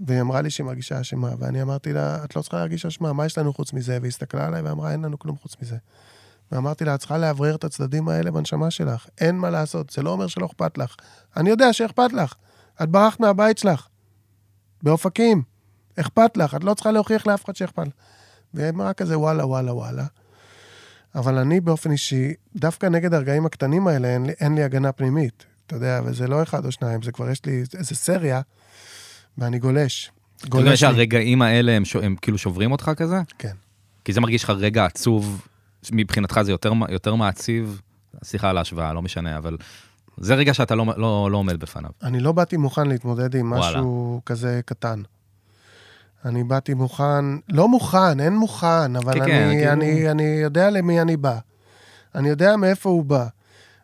והיא אמרה לי שהיא מרגישה אשמה, ואני אמרתי לה, את לא צריכה להרגיש אשמה, מה יש לנו חוץ מזה? והיא הסתכלה עליי ואמרה, אין לנו כלום חוץ מזה. ואמרתי לה, את צריכה לאוורר את הצדדים האלה בנשמה שלך, אין מה לעשות, זה לא אומר שלא אכפת לך. אני יודע שאכפת לך, את ברחת מהבית שלך, באופקים, אכפת לך, את לא צריכה להוכיח לאף אחד שאכפת לך. והיא אמרה כזה, וואלה, וואלה, וואלה. אבל אני באופן אישי, דווקא נגד הרגעים הקטנים האלה, אין לי, אין לי הגנה פנימית. אתה יודע, וזה לא אחד או שניים, זה כבר יש לי איזה סריה, ואני גולש. אתה יודע גולש. שהרגעים האלה הם. הם כאילו שוברים אותך כזה? כן. כי זה מרגיש לך רגע עצוב, מבחינתך זה יותר, יותר מעציב, סליחה על ההשוואה, לא משנה, אבל זה רגע שאתה לא, לא, לא עומד בפניו. אני לא באתי מוכן להתמודד עם וואלה. משהו כזה קטן. אני באתי מוכן, לא מוכן, אין מוכן, אבל כן, אני, כן, כאילו- אני, אני יודע למי אני בא. אני יודע מאיפה הוא בא.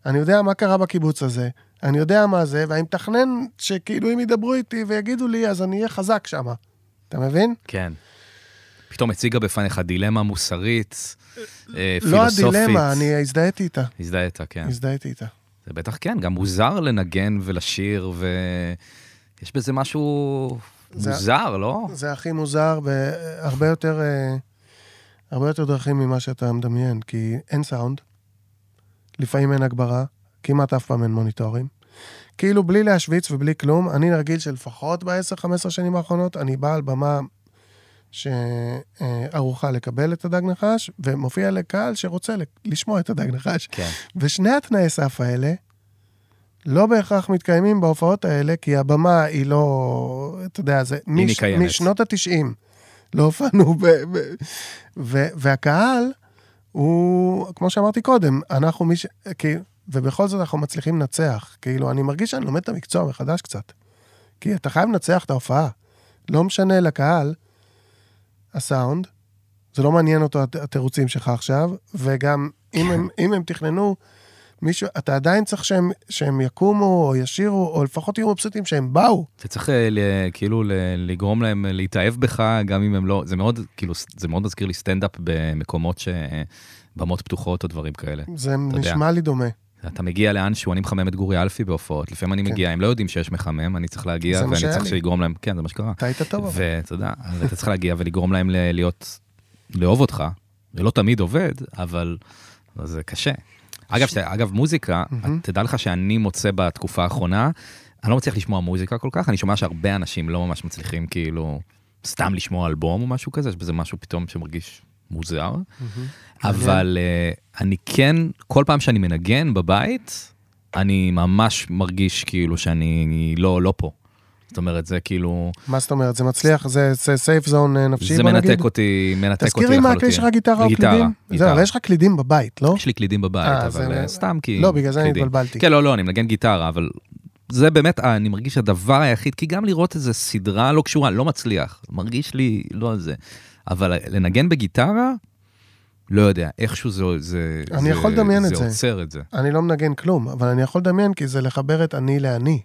אני יודע מה קרה בקיבוץ הזה. אני יודע מה זה, ואני מתכנן שכאילו אם ידברו איתי ויגידו לי, אז אני אהיה חזק שם. אתה מבין? כן. פתאום הציגה בפניך דילמה מוסרית, אה, לא פילוסופית. הדילמה, אני הזדהיתי איתה. הזדהית, כן. הזדהיתי איתה. זה בטח כן, גם מוזר לנגן ולשיר, ויש בזה משהו זה- מוזר, לא? זה הכי מוזר והרבה יותר, אה, הרבה יותר דרכים ממה שאתה מדמיין, כי אין סאונד, לפעמים אין הגברה, כמעט אף פעם אין מוניטורים. כאילו בלי להשוויץ ובלי כלום, אני רגיל שלפחות ב-10-15 שנים האחרונות, אני בא על במה שערוכה לקבל את הדג נחש, ומופיע לקהל שרוצה לשמוע את הדג נחש. כן. ושני התנאי סף האלה לא בהכרח מתקיימים בהופעות האלה, כי הבמה היא לא, אתה יודע, זה מש, קיימת. משנות ה-90. לא הופענו, ב, ב, ו, והקהל הוא, כמו שאמרתי קודם, אנחנו מי ש... כי, ובכל זאת אנחנו מצליחים לנצח. כאילו, אני מרגיש שאני לומד את המקצוע מחדש קצת. כי אתה חייב לנצח את ההופעה. לא משנה לקהל הסאונד, זה לא מעניין אותו הת- התירוצים שלך עכשיו, וגם אם הם, אם הם תכננו מישהו, אתה עדיין צריך שהם, שהם יקומו או ישירו, או לפחות יהיו מבסוטים שהם באו. אתה צריך אה, ל- כאילו ל- לגרום להם להתאהב בך, גם אם הם לא, זה מאוד, כאילו, זה מאוד מזכיר לי סטנדאפ במקומות ש... במות פתוחות או דברים כאלה. זה יודע. נשמע לי דומה. אתה מגיע לאנשהו, אני מחמם את גורי אלפי בהופעות, לפעמים אני כן. מגיע, הם לא יודעים שיש מחמם, אני צריך להגיע, ואני צריך לי. שיגרום להם, כן, זה מה שקרה. אתה היית טוב. ואתה יודע, ואתה צריך להגיע ולגרום להם להיות, לאהוב אותך. זה לא תמיד עובד, אבל זה קשה. אגב, ש... אגב, מוזיקה, מהמם. תדע לך שאני מוצא בתקופה האחרונה, אני לא מצליח לשמוע מוזיקה כל כך, אני שומע שהרבה אנשים לא ממש מצליחים כאילו סתם לשמוע אלבום או משהו כזה, יש בזה משהו פתאום שמרגיש מוזר. מהמם. אבל uh, אני כן, כל פעם שאני מנגן בבית, אני ממש מרגיש כאילו שאני לא, לא פה. זאת אומרת, זה כאילו, מה זאת אומרת? זה מצליח? זה סייף זון נפשי, זה בוא נגיד? מנתק אותי, מנתק אותי תזכיר לי מה הכלי שלך, גיטרה או קלידים? זהו, גיטרה. אבל יש לך קלידים בבית, לא? יש לי קלידים בבית, אה, אבל זה- אה, סתם כי... לא, בגלל זה אני. התבלבלתי. כן, לא, לא, אני מנגן גיטרה, אבל זה באמת, אה, אני מרגיש הדבר היחיד, כי גם לראות איזה סדרה לא קשורה, לא מצליח, מרגיש לי לא על זה. אבל לנגן בגיטרה, לא יודע, איכשהו זה... זה אני זה- יכול לדמיין את זה זה. עוצר את זה. אני לא מנגן כלום, אבל אני יכול לדמיין כי זה לחבר את אני לאני.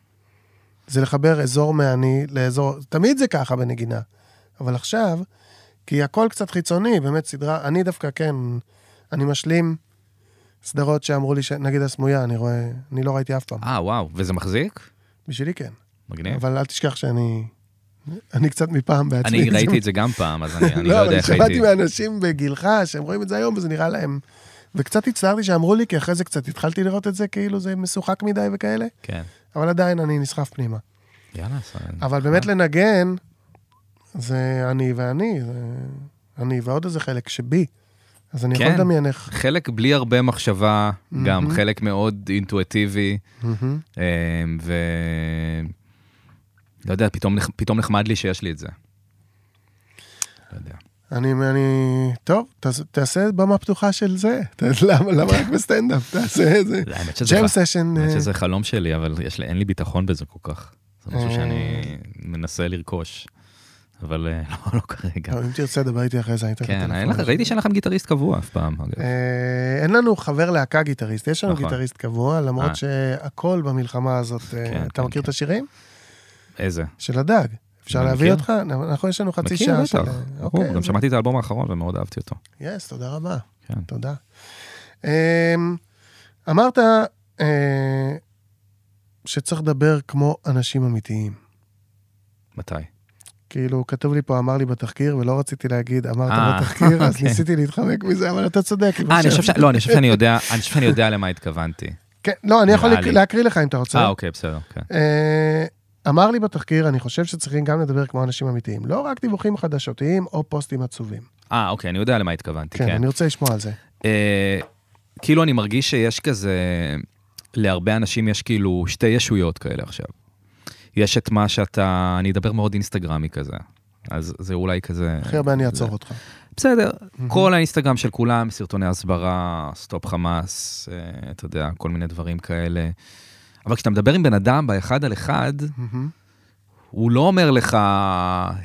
זה לחבר אזור מאני לאזור, תמיד זה ככה בנגינה. אבל עכשיו, כי הכל קצת חיצוני, באמת סדרה, אני דווקא כן, אני משלים סדרות שאמרו לי, ש... נגיד הסמויה, אני רואה, אני לא ראיתי אף פעם. אה, וואו, וזה מחזיק? בשבילי כן. מגניב. אבל אל תשכח שאני, אני קצת מפעם בעצמי. אני ראיתי את זה גם פעם, אז אני אני לא לא, יודע אבל איך שמעתי הייתי. מאנשים בגילך שהם רואים את זה היום וזה נראה להם... וקצת הצטערתי שאמרו לי, כי אחרי זה קצת התחלתי לראות את זה כאילו זה משוחק מדי וכאלה. כן. אבל עדיין אני נסחף פנימה. יאללה, סע- אבל באמת לנגן, זה אני ואני, זה אני ועוד איזה חלק שבי. אז אני יכול כן. לדמיין איך... חלק בלי הרבה מחשבה, גם מהמם. חלק מאוד אינטואיטיבי. אה, ו... לא יודע, פתאום פתאום נחמד לי שיש לי את זה. לא יודע. אני, אני, טוב, תעשה- במה פתוחה של זה. למה רק בסטנדאפ? תעשה איזה jam ח- session. האמת אה, שזה חלום שלי, אבל יש לי, אין לי ביטחון בזה כל כך. זה משהו אה. שאני מנסה לרכוש, אבל אה, לא, לא כרגע. אם תרצה, דבר איתי אחרי זה, לך כן, ראיתי שאין לכם גיטריסט קבוע אף פעם. אה, אין לנו חבר להקה גיטריסט, יש לנו נכון. גיטריסט קבוע, למרות אה. שהכל במלחמה הזאת, אה, כן, אתה כן, מכיר את כן. השירים? איזה? של הדג. אפשר להביא מכיר. אותך? אנחנו, יש לנו חצי מכיר, שעה בטח. של... ברור, אוקיי, גם שמעתי את האלבום האחרון ומאוד אהבתי אותו. יס, תודה רבה. כן. תודה. אמ, אמרת אה, שצריך לדבר כמו אנשים אמיתיים. מתי? כאילו, כתוב לי פה, אמר לי בתחקיר, ולא רציתי להגיד, אמרת אה, בתחקיר, אז אוקיי. ניסיתי להתחמק מזה, אבל אתה צודק. אה, אני חושב ש... לא, אני חושב שאני יודע, אני חושב שאני יודע למה התכוונתי. כן, לא, אני יכול. להקריא לך אם אתה רוצה. אה, אוקיי, בסדר, כן. אמר לי בתחקיר, אני חושב שצריכים גם לדבר כמו אנשים אמיתיים. לא רק דיווחים חדשותיים או פוסטים עצובים. אה, אוקיי, אני יודע למה התכוונתי, כן, כן. אני רוצה לשמוע על זה. אה, כאילו אני מרגיש שיש כזה, להרבה אנשים יש כאילו שתי ישויות כאלה עכשיו. יש את מה שאתה, אני אדבר מאוד אינסטגרמי כזה, אז זה אולי כזה... הכי הרבה אני אעצור אותך. בסדר, כל האינסטגרם של כולם, סרטוני הסברה, Stop Hamas, אה, אתה יודע, כל מיני דברים כאלה. אבל כשאתה מדבר עם בן אדם באחד על אחד. הוא לא אומר לך,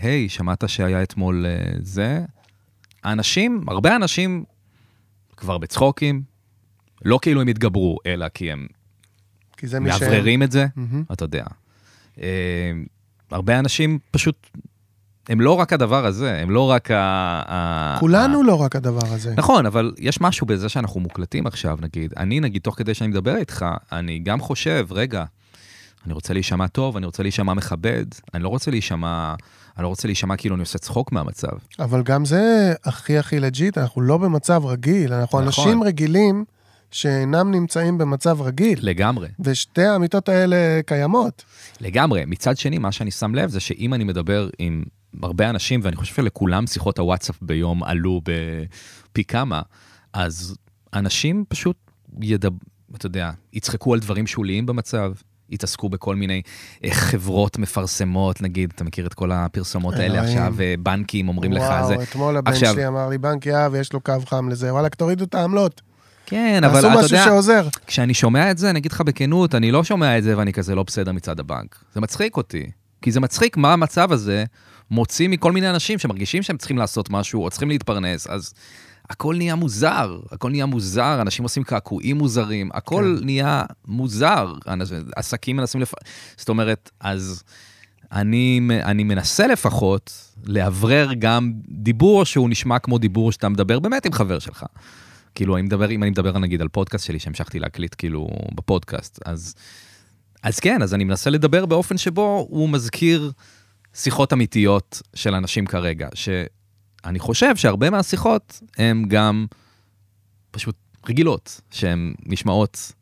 היי, שמעת שהיה אתמול אה, זה? האנשים, הרבה אנשים כבר בצחוקים, לא כאילו הם התגברו, אלא כי הם כי זה. מאווררים את זה, מהמם. אתה יודע. אה, הרבה אנשים פשוט, הם לא רק הדבר הזה, הם לא רק ה... ה- כולנו לא רק הדבר הזה. נכון, אבל יש משהו בזה שאנחנו מוקלטים עכשיו, נגיד. אני, נגיד, תוך כדי שאני מדבר איתך, אני גם חושב, רגע, אני רוצה להישמע טוב, אני רוצה להישמע מכבד, אני לא רוצה להישמע, אני לא רוצה להישמע כאילו אני עושה צחוק מהמצב. אבל גם זה הכי הכי legit, אנחנו לא במצב רגיל, אנחנו נכון. אנשים רגילים שאינם נמצאים במצב רגיל, לגמרי, ושתי האמיתות האלה קיימות. לגמרי. מצד שני, מה שאני שם לב זה שאם אני מדבר עם הרבה אנשים, ואני חושב שלכולם שיחות הוואטסאפ ביום עלו בפי כמה, אז אנשים פשוט ידב... אתה יודע, יצחקו על דברים שוליים במצב. יתעסקו בכל מיני אה, חברות מפרסמות, נגיד, אתה מכיר את כל הפרסומות האלה. עכשיו, אה, בנקים אומרים לך זה. וואו, אתמול הבן עכשיו- שלי אמר לי, בנק יהב, יש לו קו חם לזה, וואלכ, תורידו את העמלות. כן, אבל תעשו אתה משהו יודע, שעוזר. כשאני שומע את זה, אני אגיד לך בכנות, אני לא שומע את זה ואני כזה לא בסדר מצד הבנק. זה מצחיק אותי. כי זה מצחיק מה המצב הזה מוציא מכל מיני אנשים שמרגישים שהם צריכים לעשות משהו או צריכים להתפרנס, אז הכל נהיה מוזר, הכל נהיה מוזר, אנשים עושים קעקועים מוזרים, הכל כן. נהיה מוזר, עסקים מנסים לפ... זאת אומרת, אז אני, אני מנסה לפחות לאוורר גם דיבור שהוא נשמע כמו דיבור שאתה מדבר באמת עם חבר שלך. כאילו, אני מדבר, אם אני מדבר נגיד על פודקאסט שלי שהמשכתי להקליט כאילו בפודקאסט, אז, אז כן, אז אני מנסה לדבר באופן שבו הוא מזכיר שיחות אמיתיות של אנשים כרגע, שאני חושב שהרבה מהשיחות הן גם פשוט רגילות, שהן נשמעות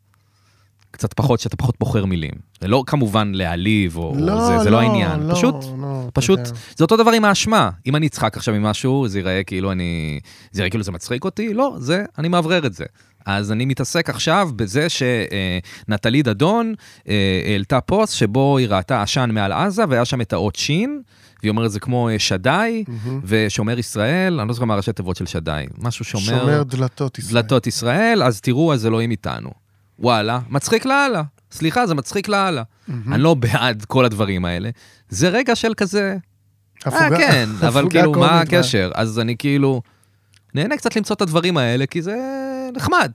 קצת פחות, שאתה פחות בוחר מילים. זה לא כמובן להעליב או, או זה, זה לא העניין, לא, פשוט לא, פשוט, יודע. זה אותו דבר עם האשמה. אם אני אצחק עכשיו ממשהו, זה ייראה כאילו אני... זה ייראה כאילו זה מצחיק אותי? לא, זה, אני מאוורר את זה. אז אני מתעסק עכשיו בזה שנטלי דדון אה, העלתה פוסט שבו היא ראתה עשן מעל עזה, והיה שם את האות שין, והיא אומרת זה כמו אה, שדי, מהמם. ושומר ישראל, אני לא זוכר מה ראשי תיבות של שדי. משהו שומר... שומר דלתות ישראל. דלתות ישראל, אז תראו, אז אלוהים איתנו. וואלה, מצחיק לאללה. סליחה, זה מצחיק לאללה. מהמם. אני לא בעד כל הדברים האלה. זה רגע של כזה, אה, הפוגה- כן, אבל כאילו, מה הקשר? אז אני כאילו, נהנה קצת למצוא את הדברים האלה, כי זה נחמד.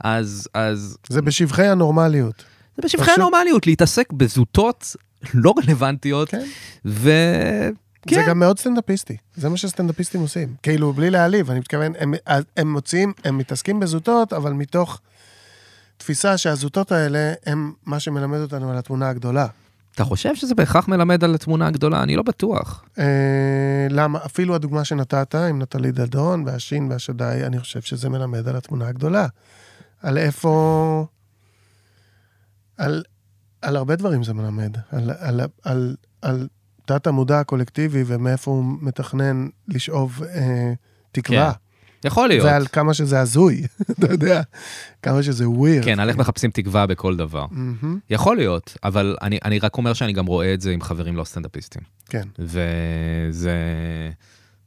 אז, אז זה בשבחי הנורמליות. זה בשבחי פשוט- הנורמליות, להתעסק בזוטות לא רלוונטיות, כן. ו... זה כן. גם מאוד סטנדאפיסטי, זה מה שסטנדאפיסטים עושים. כאילו, בלי להעליב, אני מתכוון, הם, הם מוצאים, הם מתעסקים בזוטות, אבל מתוך תפיסה שהזוטות האלה הם מה שמלמד אותנו על התמונה הגדולה. אתה חושב שזה בהכרח מלמד על התמונה הגדולה? אני לא בטוח. אה, למה? אפילו הדוגמה שנתת עם נטלי דדון והשין והשדי, אני חושב שזה מלמד על התמונה הגדולה. על איפה... על על הרבה דברים זה מלמד. על, על, על, על תת המודע הקולקטיבי ומאיפה הוא מתכנן לשאוב אה, תקווה. כן. יכול להיות. ועל כמה שזה הזוי, אתה יודע, כמה שזה וויר. כן, על איך מחפשים תקווה בכל דבר. יכול להיות, אבל אני, אני רק אומר שאני גם רואה את זה עם חברים לא סטנדאפיסטים. כן. וזה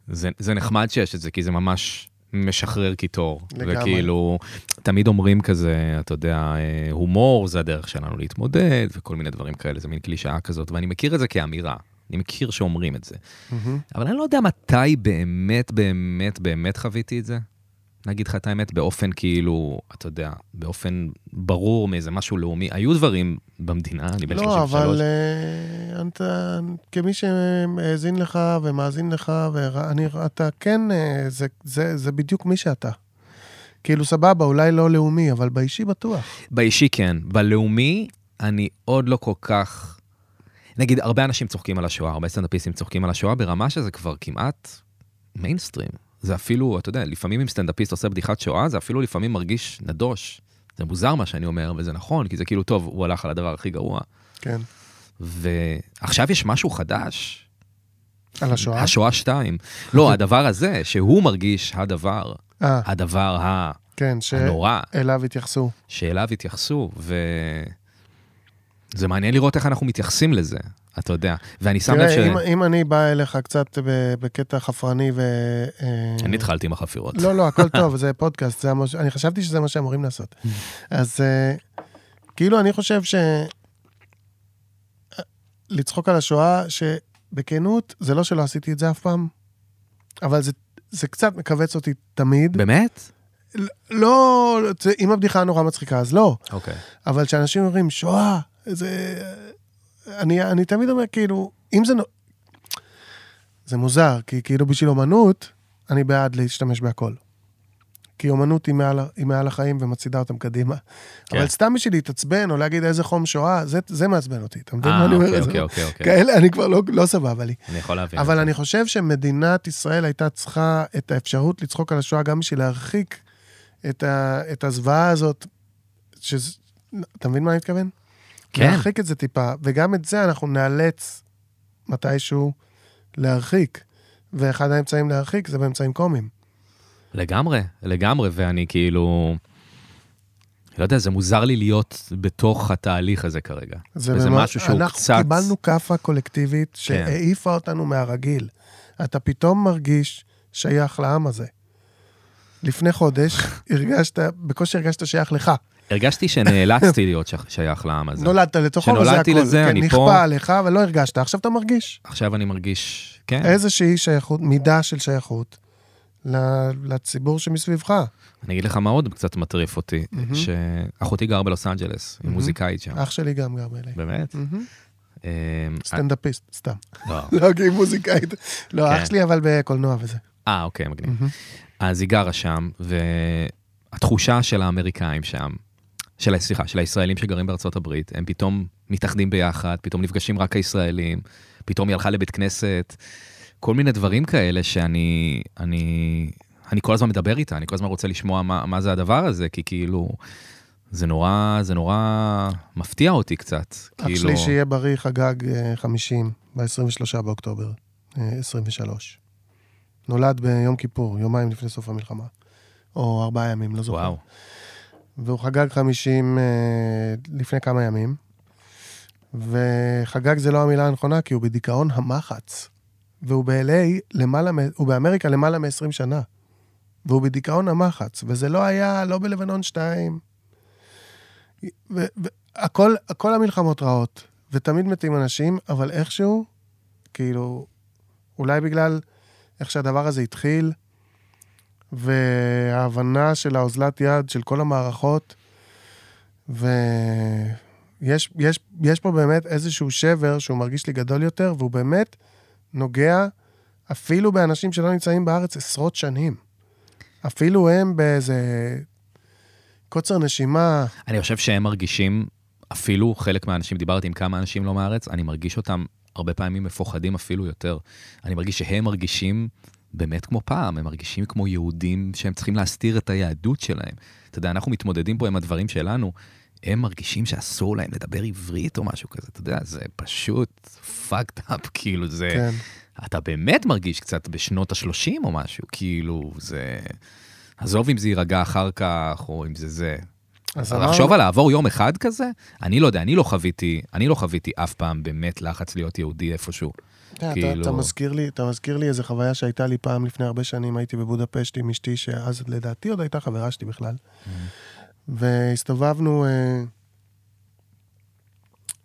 זה, זה נחמד שיש את זה, כי זה ממש משחרר קיטור. לגמרי. וכאילו, תמיד אומרים כזה, אתה יודע, אה, הומור זה הדרך שלנו להתמודד, וכל מיני דברים כאלה, זה מין קלישאה כזאת, ואני מכיר את זה כאמירה. אני מכיר שאומרים את זה. מהמם. אבל אני לא יודע מתי באמת, באמת, באמת חוויתי את זה. נגיד לך את האמת, באופן כאילו, אתה יודע, באופן ברור מאיזה משהו לאומי. היו דברים במדינה, אני בן 33. לא, אבל אה, אתה, כמי שהאזין לך ומאזין לך, ואני, אתה כן, אה, זה, זה, זה בדיוק מי שאתה. כאילו, סבבה, אולי לא לאומי, אבל באישי בטוח. באישי כן, בלאומי אני עוד לא כל כך... נגיד, הרבה אנשים צוחקים על השואה, הרבה סטנדאפיסטים צוחקים על השואה ברמה שזה כבר כמעט מיינסטרים. זה אפילו, אתה יודע, לפעמים אם סטנדאפיסט עושה בדיחת שואה, זה אפילו לפעמים מרגיש נדוש. זה מוזר מה שאני אומר, וזה נכון, כי זה כאילו, טוב, הוא הלך על הדבר הכי גרוע. כן. ועכשיו יש משהו חדש, על השואה? השואה 2. לא, הדבר הזה, שהוא מרגיש הדבר, אה, הדבר ה- כן, הנורא, שאליו התייחסו. שאליו התייחסו, וזה מעניין לראות איך אנחנו מתייחסים לזה, אתה יודע. ואני שם לב ש... תראה, אם, אם אני בא אליך קצת בקטע חפרני ו... אה, אני התחלתי עם החפירות. לא, לא, הכל טוב, זה פודקאסט, זה המש... אני חשבתי שזה מה שאמורים לעשות. אז אה, כאילו, אני חושב ש... לצחוק על השואה, שבכנות, זה לא שלא עשיתי את זה אף פעם, אבל זה, זה קצת מכווץ אותי תמיד. באמת? לא, זה, אם הבדיחה נורא מצחיקה, אז לא. אוקיי. אבל כשאנשים אומרים, שואה, זה... אני, אני תמיד אומר, כאילו, אם זה... זה מוזר, כי כאילו בשביל אומנות, אני בעד להשתמש בהכל. כי אומנות היא מעל, היא מעל החיים ומצעידה אותם קדימה. כן. אבל סתם בשביל להתעצבן, או להגיד איזה חום שואה, זה, זה מעצבן אותי. אתה מבין מה אה, אני אומר? אוקיי, זה אוקיי, אוקיי, אוקיי. כאלה, אני כבר לא, לא סבבה לי. אני יכול להבין. אבל. אני חושב שמדינת ישראל הייתה צריכה את האפשרות לצחוק על השואה גם בשביל להרחיק את, ה, את הזוועה הזאת. שזה, אתה מבין מה אני מתכוון? כן. להרחיק את זה טיפה, וגם את זה אנחנו נאלץ מתישהו להרחיק. ואחד האמצעים להרחיק זה באמצעים קומיים. לגמרי, לגמרי, ואני כאילו... לא יודע, זה מוזר לי להיות בתוך התהליך הזה כרגע. זה וזה ממש- משהו שהוא אנחנו קצת... כן. קיבלנו כאפה קולקטיבית שהעיפה אותנו מהרגיל. אתה פתאום מרגיש שייך לעם הזה. לפני חודש הרגשת, בקושי הרגשת שייך לך. הרגשתי שנאלצתי להיות שייך- לעם הזה. נולדת לתוכו וזה שנולדתי הכל. לזה, כן, אני נכפה פה. עליך ולא הרגשת, עכשיו אתה מרגיש. עכשיו אני מרגיש... כן. איזושהי שייכות, מידה של שייכות לציבור שמסביבך. אני אגיד לך מה עוד קצת מטריף אותי, מהמם. שאחותי גר בלוס אנג'לס, היא מהמם. מוזיקאית שם. אח שלי גם גר באלה. באמת? אמ, סטנדאפיסט, סתם. לא. לא, כי היא מוזיקאית. לא, כן. אח שלי אבל בקולנוע וזה. אה, אוקיי, מגניב. אז היא גרה שם, והתחושה של האמריקאים שם, של, סליחה, של הישראלים שגרים בארצות הברית, הם פתאום מתאחדים ביחד, פתאום נפגשים רק הישראלים, פתאום היא הלכה לבית כנסת, כל מיני דברים כאלה שאני, אני, אני כל הזמן מדבר איתה, אני כל הזמן רוצה לשמוע מה, מה זה הדבר הזה, כי כאילו, זה נורא, זה נורא מפתיע אותי קצת. אח כאילו, שלי שיהיה בריא חגג אה, 50 ב-23 באוקטובר, אה, 23. נולד ביום כיפור, יומיים לפני סוף המלחמה. או ארבעה ימים, לא זוכר. וואו, והוא חגג 50 אה, לפני כמה ימים. וחגג זה לא המילה הנכונה, כי הוא בדיכאון המחץ. והוא ב-LA למעלה, הוא באמריקה למעלה מ-20 שנה. והוא בדיכאון המחץ, וזה לא היה, לא בלבנון 2. והכל, הכל המלחמות רעות, ותמיד מתים אנשים, אבל איכשהו, כאילו, אולי בגלל איך שהדבר הזה התחיל, וההבנה של האוזלת יד של כל המערכות, ויש יש, יש פה באמת איזשהו שבר שהוא מרגיש לי גדול יותר, והוא באמת נוגע אפילו באנשים שלא נמצאים בארץ עשרות שנים. אפילו הם באיזה קוצר נשימה. אני חושב שהם מרגישים, אפילו חלק מהאנשים, דיברתי עם כמה אנשים לא מהארץ, אני מרגיש אותם הרבה פעמים מפוחדים אפילו יותר. אני מרגיש שהם מרגישים באמת כמו פעם, הם מרגישים כמו יהודים שהם צריכים להסתיר את היהדות שלהם. אתה יודע, אנחנו מתמודדים פה עם הדברים שלנו. הם מרגישים שאסור להם לדבר עברית או משהו כזה, אתה יודע, זה פשוט fucked up, כאילו זה... כן. אתה באמת מרגיש קצת בשנות ה-30 או משהו, כאילו, זה... עזוב אם זה יירגע אחר כך, או אם זה זה. אז לחשוב אמרנו- על לעבור יום אחד כזה, אני לא יודע, אני לא חוויתי, אני לא חוויתי אף פעם באמת לחץ להיות יהודי איפשהו. אתה, כאילו- אתה, מזכיר לי, אתה מזכיר לי איזו חוויה שהייתה לי פעם לפני הרבה שנים, הייתי בבודפשט עם אשתי, שאז לדעתי עוד הייתה חברה שלי בכלל. והסתובבנו אה,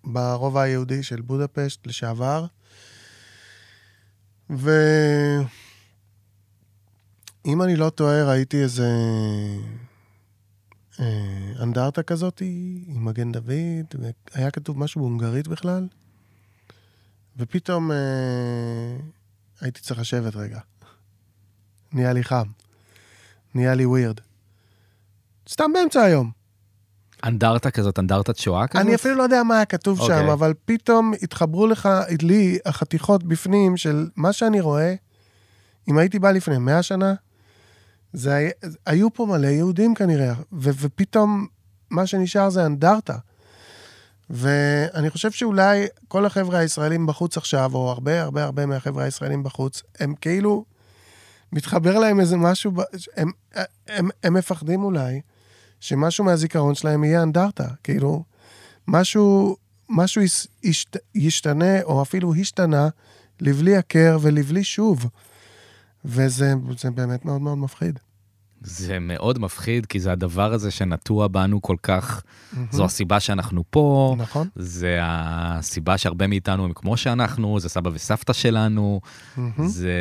ברובע היהודי של בודפשט לשעבר, ואם אני לא טועה, ראיתי איזה אה, אנדרטה כזאת עם מגן דוד, והיה כתוב משהו בהונגרית בכלל. ופתאום אה, הייתי צריך לשבת רגע. נהיה לי חם. נהיה לי ווירד. סתם באמצע היום. אנדרטה כזאת, אנדרטת שואה כזאת? אני אפילו לא יודע מה היה כתוב אוקיי. שם, אבל פתאום התחברו לך, לי, החתיכות בפנים של מה שאני רואה. אם הייתי בא לפני 100 שנה, זה היה, היו פה מלא יהודים כנראה, ו, ופתאום מה שנשאר זה אנדרטה. ואני חושב שאולי כל החבר'ה הישראלים בחוץ עכשיו, או הרבה הרבה הרבה מהחבר'ה הישראלים בחוץ, הם כאילו, מתחבר להם איזה משהו, הם, הם, הם, הם מפחדים אולי שמשהו מהזיכרון שלהם יהיה אנדרטה. כאילו, משהו, משהו יש, ישת, ישתנה, או אפילו השתנה, לבלי הכר ולבלי שוב. וזה זה באמת מאוד מאוד מפחיד. זה מאוד מפחיד, כי זה הדבר הזה שנטוע בנו כל כך, זו הסיבה שאנחנו פה, נכון? זה הסיבה שהרבה מאיתנו הם כמו שאנחנו, זה סבא וסבתא שלנו, זה...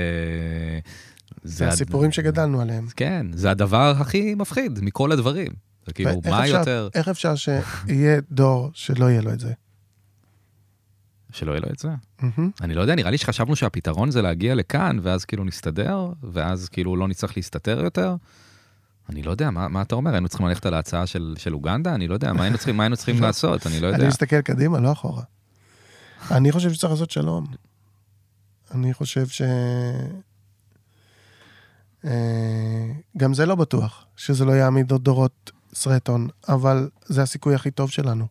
זה הד- הסיפורים שגדלנו עליהם. כן, זה הדבר הכי מפחיד מכל הדברים. זה כאילו, מה אפשר- יותר... איך אפשר שיהיה דור שלא יהיה לו את זה? שלא יהיה לו את זה. מהמם. אני לא יודע, נראה לי שחשבנו שהפתרון זה להגיע לכאן, ואז כאילו נסתדר, ואז כאילו לא נצטרך להסתתר יותר. אני לא יודע, מה, מה אתה אומר? היינו צריכים ללכת על ההצעה של, של אוגנדה? אני לא יודע, מה היינו צריכים, מה היינו צריכים לעשות? אני לא יודע. אני מסתכל קדימה, לא אחורה. אני חושב שצריך לעשות שלום. אני חושב ש... אה, גם זה לא בטוח, שזה לא יעמיד עוד דורות סרטון, אבל זה הסיכוי הכי טוב שלנו.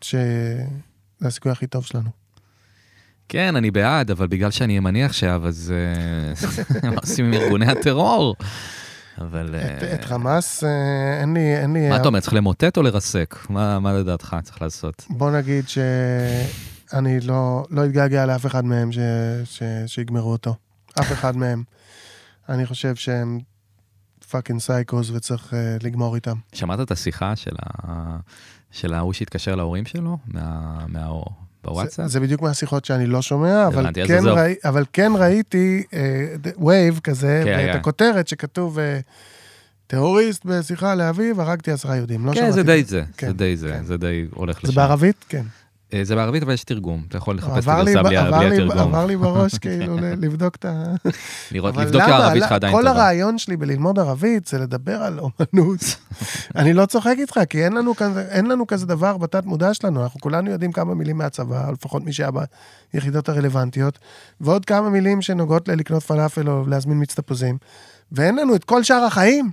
ש... זה הסיכוי הכי טוב שלנו. כן, אני בעד, אבל בגלל שאני ימני עכשיו, אז אה, מה עושים עם ארגוני הטרור? אבל... את, אה, את חמאס, אה, אין לי... אין לי מה אתה אומר, צריך למוטט או לרסק? מה מה לדעתך צריך לעשות? בוא נגיד שאני לא, לא אתגעגע לאף אחד מהם ש, ש, שיגמרו אותו. אף אחד מהם. אני חושב שהם fucking psychos וצריך uh, לגמור איתם. שמעת את השיחה של ההוא שהתקשר להורים שלו? מה- מה... בוואטסאפ? זה, זה בדיוק מהשיחות שאני לא שומע, אבל, כן. ראי, אבל כן ראיתי vibe כזה, כן, ואת כן. הכותרת שכתוב אה, טרוריסט בשיחה לאביו, הרגתי עשרה יהודים. לא כן, שמעתי זה את די זה, כן, זה די זה, כן. זה די הולך לשם. זה בערבית? כן. אה, זה בערבית, אבל יש תרגום. אתה יכול לחפש את הגרסה בלי התרגום. עבר לי בראש כאילו לבדוק את ה... לראות, לבדוק למה? שהערבית לא- שלך עדיין כל טובה. הרעיון שלי בללמוד ערבית זה לדבר על אומנות. אני לא צוחק איתך, כי אין לנו, כזה, דבר בתת מודע שלנו. אנחנו כולנו יודעים כמה מילים מהצבא, לפחות מי שהיה ביחידות הרלוונטיות, ועוד כמה מילים שנוגעות ללקנות פלאפל או להזמין מיץ תפוזים, ואין לנו את כל שאר החיים.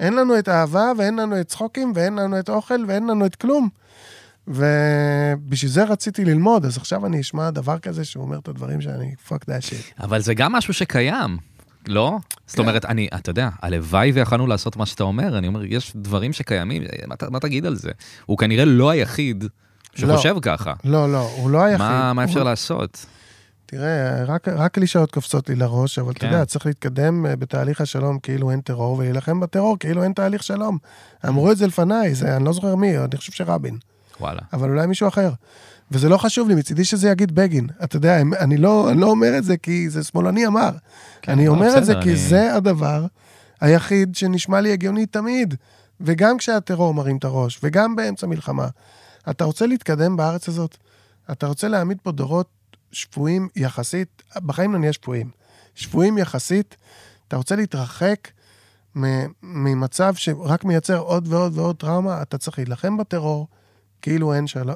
אין לנו את האהבה, ואין לנו את צחוקים, ואין לנו את אוכל, ואין לנו את כלום. ובשביל זה רציתי ללמוד, אז עכשיו אני אשמע דבר כזה שהוא אומר את הדברים שאני fuck that shit. אבל זה גם משהו שקיים, לא? זאת כן. אומרת, אני, אתה יודע, הלוואי ויכלנו לעשות מה שאתה אומר, אני אומר, יש דברים שקיימים, מה ת- מה תגיד על זה? הוא כנראה לא היחיד שחושב ככה. לא, לא, הוא לא היחיד. מה מה אפשר הוא- לעשות? תראה, רק, רק קלישאות קופצות לי לראש, אבל אתה כן. יודע, צריך להתקדם אה, בתהליך השלום כאילו אין טרור, ולהילחם בטרור כאילו אין תהליך שלום. אמרו את זה לפניי, זה, אני לא זוכר מי, אני חושב שרבין, וואלה. אבל אולי מישהו אחר. וזה לא חשוב לי, מצידי שזה יגיד בגין. אתה יודע, אני לא, אני לא אומר את זה כי זה שמאלני אמר. כן, אני לא, אומר את זה בסדר, כי אני- זה הדבר היחיד שנשמע לי הגיוני תמיד. וגם כשהטרור מרים את הראש, וגם באמצע מלחמה. אתה רוצה להתקדם בארץ הזאת? אתה רוצה להעמיד פה דורות שפויים יחסית, בחיים לא נהיה שפויים, שפויים יחסית, אתה רוצה להתרחק ממצב שרק מייצר עוד ועוד ועוד טראומה, אתה צריך להילחם בטרור, כאילו אין, של...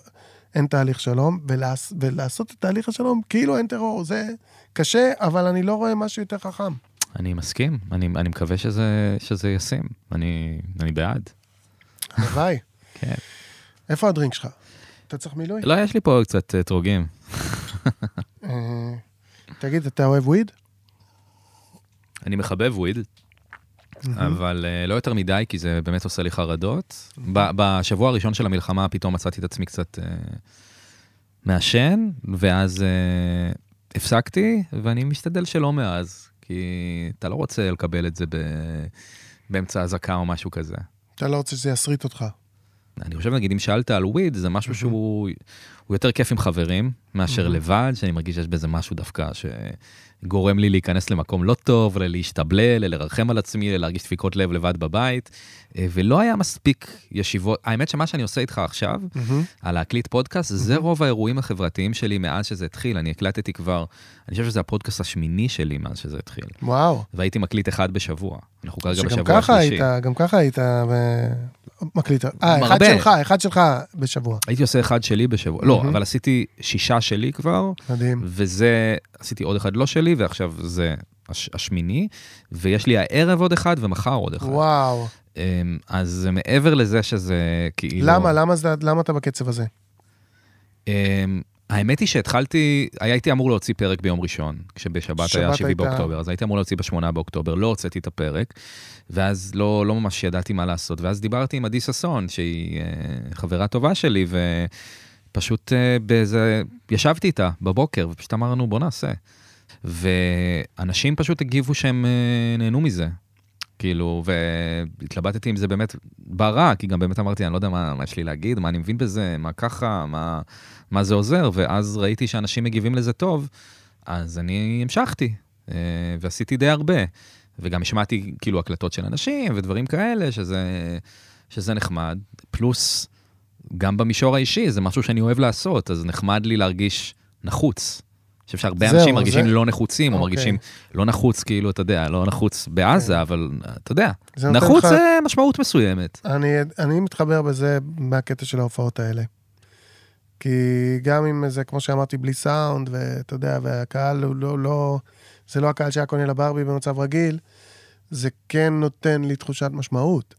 אין תהליך שלום, ולעש... ולעשות את תהליך השלום כאילו אין טרור. זה קשה, אבל אני לא רואה משהו יותר חכם. אני מסכים, אני אני מקווה שזה שזה ישים, אני אני בעד. הלוואי. כן. איפה הדרינק שלך? אתה צריך מילוי? לא, יש לי פה קצת אתרוגים. אה, תגיד, אתה אוהב וויד? אני מחבב וויד, אבל uh, לא יותר מדי, כי זה באמת עושה לי חרדות. ב- בשבוע הראשון של המלחמה פתאום מצאתי את עצמי קצת uh, מעשן, ואז uh, הפסקתי, ואני משתדל שלא מאז, כי אתה לא רוצה לקבל את זה באמצע אזעקה או משהו כזה. אתה לא רוצה שזה יסריט אותך. אני חושב, נגיד, אם שאלת על וויד, זה משהו שהוא הוא יותר כיף עם חברים מאשר לבד, שאני מרגיש שיש בזה משהו דווקא שגורם לי להיכנס למקום לא טוב, ללהשתבלל, לרחם על עצמי, להרגיש דפיקות לב לבד בבית, ולא היה מספיק ישיבות. האמת שמה שאני עושה איתך עכשיו, על להקליט פודקאסט, זה רוב האירועים החברתיים שלי מאז שזה התחיל. אני הקלטתי כבר, אני חושב שזה הפודקאסט השמיני שלי מאז שזה התחיל. וואו. והייתי מקליט אחד בשבוע. אנחנו כרגע שגם בשבוע ככה השלישי. היית, גם ככה היית ב- מקליט. אה, אחד. שלך, אחד שלך בשבוע. הייתי עושה אחד שלי בשבוע, לא, מהמם. אבל עשיתי שישה שלי כבר, מדהים. וזה, עשיתי עוד אחד לא שלי, ועכשיו זה הש, השמיני, ויש לי הערב עוד אחד ומחר עוד אחד. וואו. אמ, אז מעבר לזה שזה כאילו... למה, למה זה- למה אתה בקצב הזה? אמ, האמת היא שהתחלתי, הייתי אמור להוציא פרק ביום ראשון, כשבשבת שבת היה 7 הייתה- באוקטובר, אז הייתי אמור להוציא בשמונה באוקטובר, לא הוצאתי את הפרק, ואז לא, לא ממש ידעתי מה לעשות, ואז דיברתי עם עדי ששון, שהיא אה, חברה טובה שלי, ופשוט אה, באיזה, ישבתי איתה בבוקר, ופשוט אמרנו, בוא נעשה. ואנשים פשוט הגיבו שהם אה, נהנו מזה. כאילו, והתלבטתי אם זה באמת בא רע, כי גם באמת אמרתי, אני לא יודע מה, מה יש לי להגיד, מה אני מבין בזה, מה ככה, מה, מה זה עוזר, ואז ראיתי שאנשים מגיבים לזה טוב, אז אני המשכתי, אה, ועשיתי די הרבה. וגם השמעתי כאילו הקלטות של אנשים ודברים כאלה, שזה, שזה נחמד. פלוס, גם במישור האישי, זה משהו שאני אוהב לעשות, אז נחמד לי להרגיש נחוץ. חושב שהרבה זהו, אנשים מרגישים זה- לא נחוצים, או אוקיי. מרגישים לא נחוץ, כאילו, אתה יודע, לא נחוץ בעזה, אבל אתה יודע, נחוץ לך- זה משמעות מסוימת. אני, אני מתחבר בזה מהקטע של ההופעות האלה. כי גם אם זה, כמו שאמרתי, בלי סאונד, ואתה יודע, והקהל הוא לא, לא, זה לא הקהל שהיה קונה לברבי במצב רגיל, זה כן נותן לי תחושת משמעות.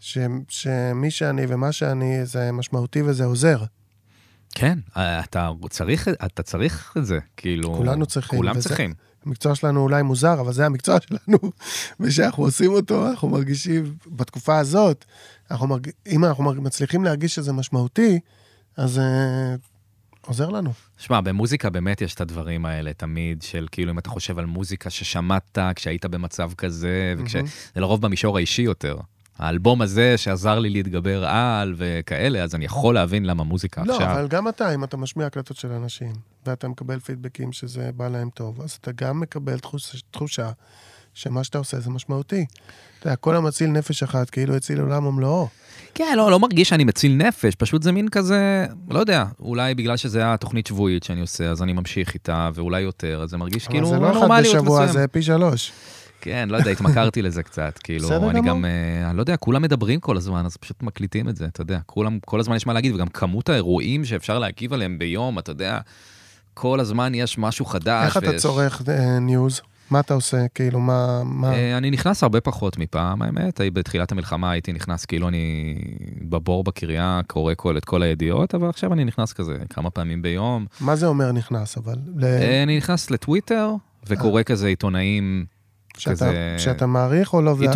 ש, שמי שאני ומה שאני זה משמעותי וזה עוזר. כן, אתה צריך, אתה צריך את זה, כאילו... כולנו צריכים, כולם וזה- צריכים. המקצוע שלנו אולי מוזר, אבל זה המקצוע שלנו, ושאנחנו עושים אותו, אנחנו מרגישים, בתקופה הזאת, אנחנו מרג... אם אנחנו. מצליחים להרגיש שזה משמעותי, אז זה עוזר לנו. שמע, במוזיקה באמת יש את הדברים האלה תמיד, של כאילו אם אתה חושב על מוזיקה ששמעת כשהיית במצב כזה, וכש... זה לרוב במישור האישי יותר. האלבום הזה שעזר לי להתגבר על וכאלה, אז אני יכול להבין למה מוזיקה לא, עכשיו. אבל גם אתה, אם אתה משמיע הקלטות של אנשים, ואתה מקבל פידבקים שזה בא להם טוב, אז אתה גם מקבל תחוש... תחושה שמה שאתה עושה זה משמעותי. אתה יודע, כל המציל נפש אחת, כאילו הציל עולם ומלואו. כן, לא, לא מרגיש שאני מציל נפש, פשוט זה מין כזה, לא יודע, אולי בגלל שזה היה תוכנית שבועית שאני עושה, אז אני ממשיך איתה, ואולי יותר, אז זה מרגיש כאילו אבל זה לא אחד נורמליות בשבוע, מסוימת. זה פי שלוש. כן, לא יודע, התמכרתי לזה קצת, כאילו, אני. גם, אה, אני לא יודע, כולם מדברים כל הזמן, אז פשוט מקליטים את זה, אתה יודע, כולם, כל הזמן יש מה להגיד, וגם כמות האירועים שאפשר להגיב עליהם ביום, אתה יודע, כל הזמן יש משהו חדש. איך אתה ויש- צורך אה, ניוז? מה אתה עושה? כאילו, מה... מה... אה, אני נכנס הרבה פחות מפעם, האמת, בתחילת המלחמה הייתי נכנס כאילו אני בבור בקריה, קורא כל, את כל הידיעות, אבל עכשיו אני נכנס כזה כמה פעמים ביום. מה זה אומר נכנס, אבל? ל- אה, אני נכנס לטוויטר וקורא כזה עיתונאים, שאתה- כזה- שאתה מעריך או לא? לא, דווקא?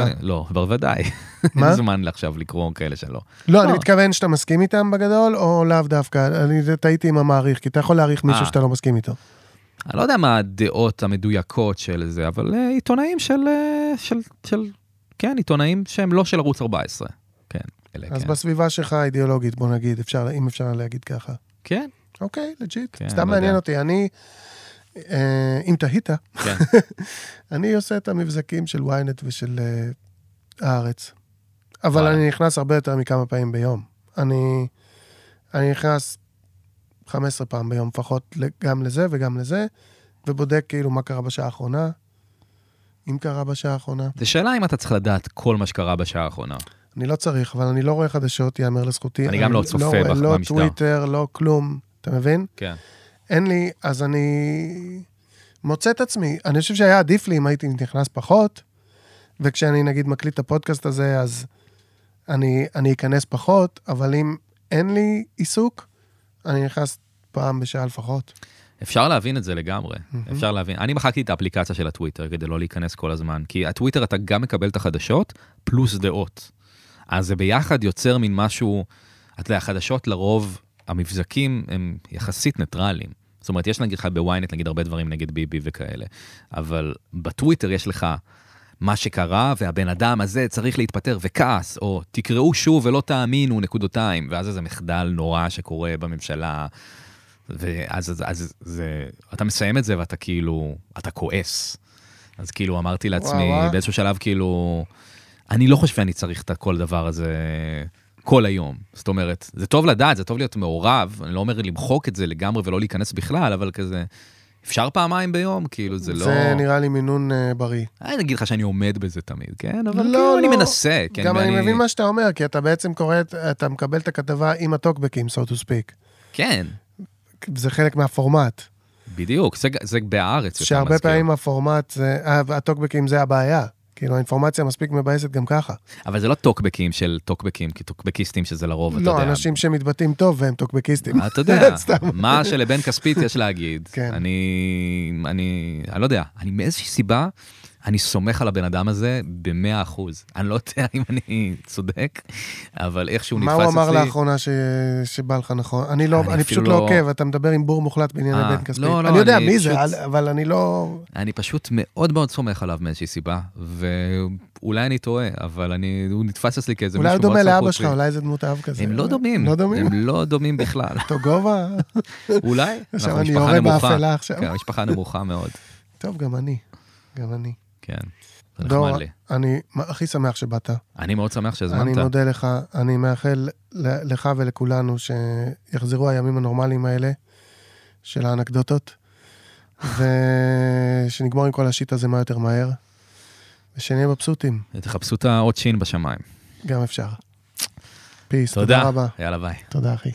עיתונאים, לא, בוודאי. מה? אין זמן עכשיו לקרוא כאלה שלא. לא, אני לא. מתכוון שאתה מסכים איתם בגדול, או לאו דווקא? אני טעיתי עם המעריך, כי אתה יכול להעריך מישהו אה. שאתה לא מסכים איתו. אני לא יודע מה הדעות המדויקות של זה, אבל אה, עיתונאים של, אה, של, של, כן, עיתונאים שהם לא של ערוץ 14. כן, אלה אז כן. בסביבה שלך האידיאולוגית, בוא נגיד, אפשר, אם אפשר להגיד ככה. כן, אוקיי, לג'יט. כן, סתם לא מעניין יודע. אותי, אני, אם תהית, כן. אני עושה את המבזקים של ynet ושל אה, הארץ. אבל. אני נכנס הרבה יותר מכמה פעמים ביום. אני, אני נכנס 15 פעם ביום לפחות, גם לזה וגם לזה, ובודק כאילו מה קרה בשעה האחרונה, אם קרה בשעה האחרונה. זו שאלה אם אתה צריך לדעת כל מה שקרה בשעה האחרונה. אני לא צריך, אבל אני לא רואה חדשות, יאמר לזכותי. אני גם לא צופה בח- לא במשדר. טוויטר, לא כלום, אתה מבין? כן. אין לי, אז אני מוצא את עצמי. אני חושב שהיה עדיף לי אם הייתי נכנס פחות, וכשאני נגיד מקליט את הפודקאסט הזה, אז אני, אני אכנס פחות, אבל אם אין לי עיסוק, אני נכנס פעם בשעה לפחות. אפשר להבין את זה לגמרי, אפשר להבין. אני מחקתי את האפליקציה של הטוויטר כדי לא להיכנס כל הזמן, כי הטוויטר אתה גם מקבל את החדשות, פלוס דעות. אז זה ביחד יוצר מין משהו, אתה יודע, החדשות לרוב, המבזקים הם יחסית ניטרליים. זאת אומרת, יש נגיד לך בוויינט נגיד הרבה דברים נגד ביבי וכאלה, אבל בטוויטר יש לך מה שקרה, והבן אדם הזה צריך להתפטר וכעס, או תקראו שוב ולא תאמינו, נקודותיים, ואז איזה מחדל נורא שקורה בממשלה. ואז אז, אז, זה, אתה מסיים את זה ואתה כאילו, אתה כועס. אז כאילו אמרתי לעצמי, וואו. באיזשהו שלב כאילו, אני לא חושב שאני צריך את כל דבר הזה כל היום. זאת אומרת, זה טוב לדעת, זה טוב להיות מעורב, אני לא אומר למחוק את זה לגמרי ולא להיכנס בכלל, אבל כזה, אפשר פעמיים ביום, כאילו זה, לא... זה נראה לי מינון uh, בריא. אני אגיד לך שאני עומד בזה תמיד, כן? אבל לא, כאילו אני לא. מנסה, כן? גם אני ואני- מבין מה שאתה אומר, כי אתה בעצם קורא, את- אתה מקבל את הכתבה עם הטוקבקים, so to speak. כן, זה חלק מהפורמט. בדיוק, זה, זה בהארץ. שהרבה. פעמים הפורמט, זה- אה, הטוקבקים זה הבעיה. כאילו, האינפורמציה מספיק מבאסת גם ככה. אבל זה לא טוקבקים של טוקבקים, כי טוקבקיסטים שזה לרוב, אתה לא, יודע. אנשים שמתבטאים טוב והם טוקבקיסטים. אתה יודע. מה שלבן כספית יש להגיד. כן. אני, אני, אני לא יודע, אני מאיזושהי סיבה, אני סומך על הבן אדם הזה במאה אחוז. אני לא יודע אם אני צודק, אבל איכשהו נתפס מה אצלי... הוא אמר לאחרונה ש- שבא לך נכון? אני לא, אני אני פשוט לא לא- עוקב, אתה מדבר עם בור מוחלט בענייני אה, בן כספית. לא, לא, אני יודע אני מי זה, פשוט- אבל אני לא... אני פשוט מאוד מאוד סומך עליו מאיזושהי סיבה, ואולי אני טועה, אבל אני, הוא נתפס אצלי כאיזה אולי מישהו הוא מאוד דומה לאבא סמכותי. שלך, אולי זה דמות אב כזה. הם לא דומים, לא דומים? הם לא דומים בכלל. אותו גובה? אולי, עכשיו אני יורה. באפלה עכשיו. כן, משפחה נמוכה מאוד, טוב, גם אני. גם אני. כן. זה דור, נחמד לי. אני הכי שמח שבאת. אני מאוד שמח אני שהזמנת. מודה לך, אני מאחל לך ולכולנו שיחזרו הימים הנורמליים האלה של האנקדוטות, ושנגמור עם כל השיט הזה מה יותר מהר, ושנהיה מבסוטים, תחפשו את העוד שין בשמיים. גם אפשר. פיס, תודה תודה. רבה. יאללה ביי. תודה, אחי.